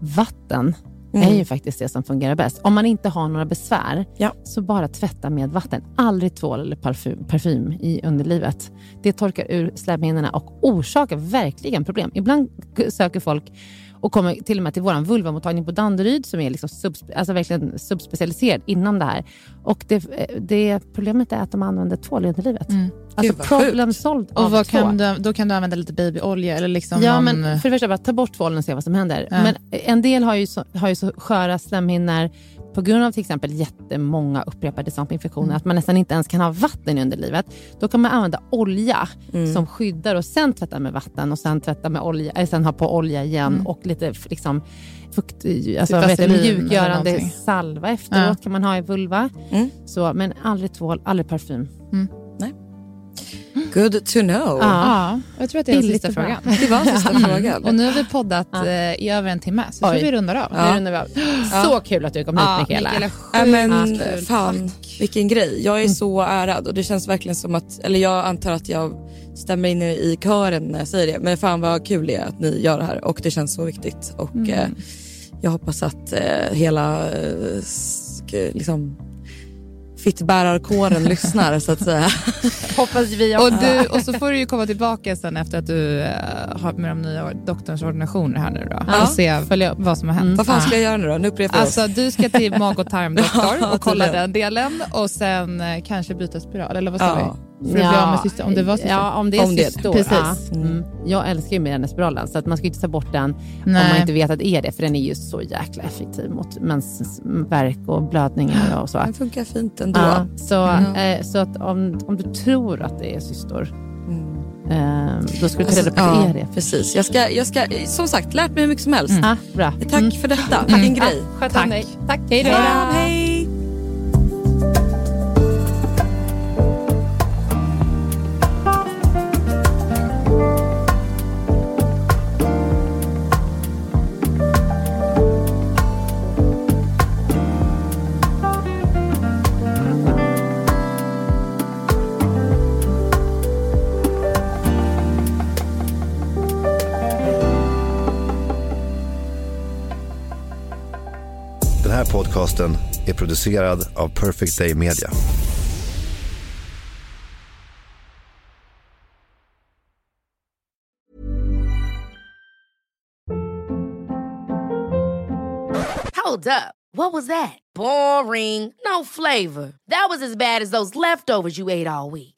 vatten Mm. är ju faktiskt det som fungerar bäst. Om man inte har några besvär, Ja. så bara tvätta med vatten. Aldrig tvål eller parfym, parfym i underlivet. Det torkar ur slemhinnorna och orsakar verkligen problem. Ibland söker folk och kommer till och med till vår vulvamottagning på Danderyd som är liksom subspe, alltså verkligen subspecialiserad inom det här. Och det, det problemet är att de använder tvål under livet. Mm. Alltså Gud, problem solved Och av vad tvål. kan du, då kan du använda lite babyolja eller liksom Ja, någon, men för det första, bara ta bort tvålen och se vad som händer. Ja. Men en del har ju, så, har ju så sköra slemhinnor på grund av till exempel jättemånga upprepade svampinfektioner, Mm. att man nästan inte ens kan ha vatten i underlivet. Då kan man använda olja Mm. som skyddar och sen tvätta med vatten och sen tvätta med olja, eller sen ha på olja igen Mm. och lite liksom, fukt, alltså, Typ det, vaselin eller mjukgörande salva efteråt Ja. kan man ha i vulva. Mm. Så, men aldrig tvål, aldrig parfym. Good to know. Ja. Ja, jag tror att det är den sista frågan. Det var sista (laughs) frågan. Och nu har vi poddat Ja. eh, i över en timme, så vi rundar av. Ja. Nu rundar vi av. (gasps) Så kul att du kom hit Mikaela. Mikaela, Ja, men kul. fan, vilken grej. Jag är så ärad och det känns verkligen som att, eller jag antar att jag stämmer in i kören när jag säger det. Men fan vad kul det är att ni gör det här och det känns så viktigt. Och eh, jag hoppas att eh, hela eh, liksom, fittbärarkåren lyssnar så att säga. (laughs) Hoppas vi Och, också. du, och så får du ju komma tillbaka sen efter att du eh, har med de nya doktorns ordinationer här nu då. Ja. Och se Följa upp. vad som har hänt. Vad fan ska jag göra nu då? Nu upprepar. Alltså du ska till mag och tarmdoktor (laughs) och kolla den delen och sen eh, kanske byta spiral, eller vad sa Ja. vi? För att bli av med cyster, om det var cyster. Ja, om det är Om är det. Precis. Ja. Mm. Jag älskar ju spiralen, så att man ska ju inte ta bort den om Nej. man inte vet att det är det, för den är ju så jäkla effektiv mot mensvärk och blödningar och så. Den funkar fint ändå. Ja, så, Ja. eh, så att om, om du tror att det är cystor, Mm. eh, då ska du ta reda på Alltså, att ja, det är det. precis. Jag ska, jag ska, som sagt, lärt mig hur mycket som helst. Ja, bra. Tack för detta. Vilken grej. Sköt Tack. om dig. Tack. Hej då. Podcasten är producerad av Perfect Day Media. Hold up. What was that? Boring. No flavor. That was as bad as those leftovers you ate all week.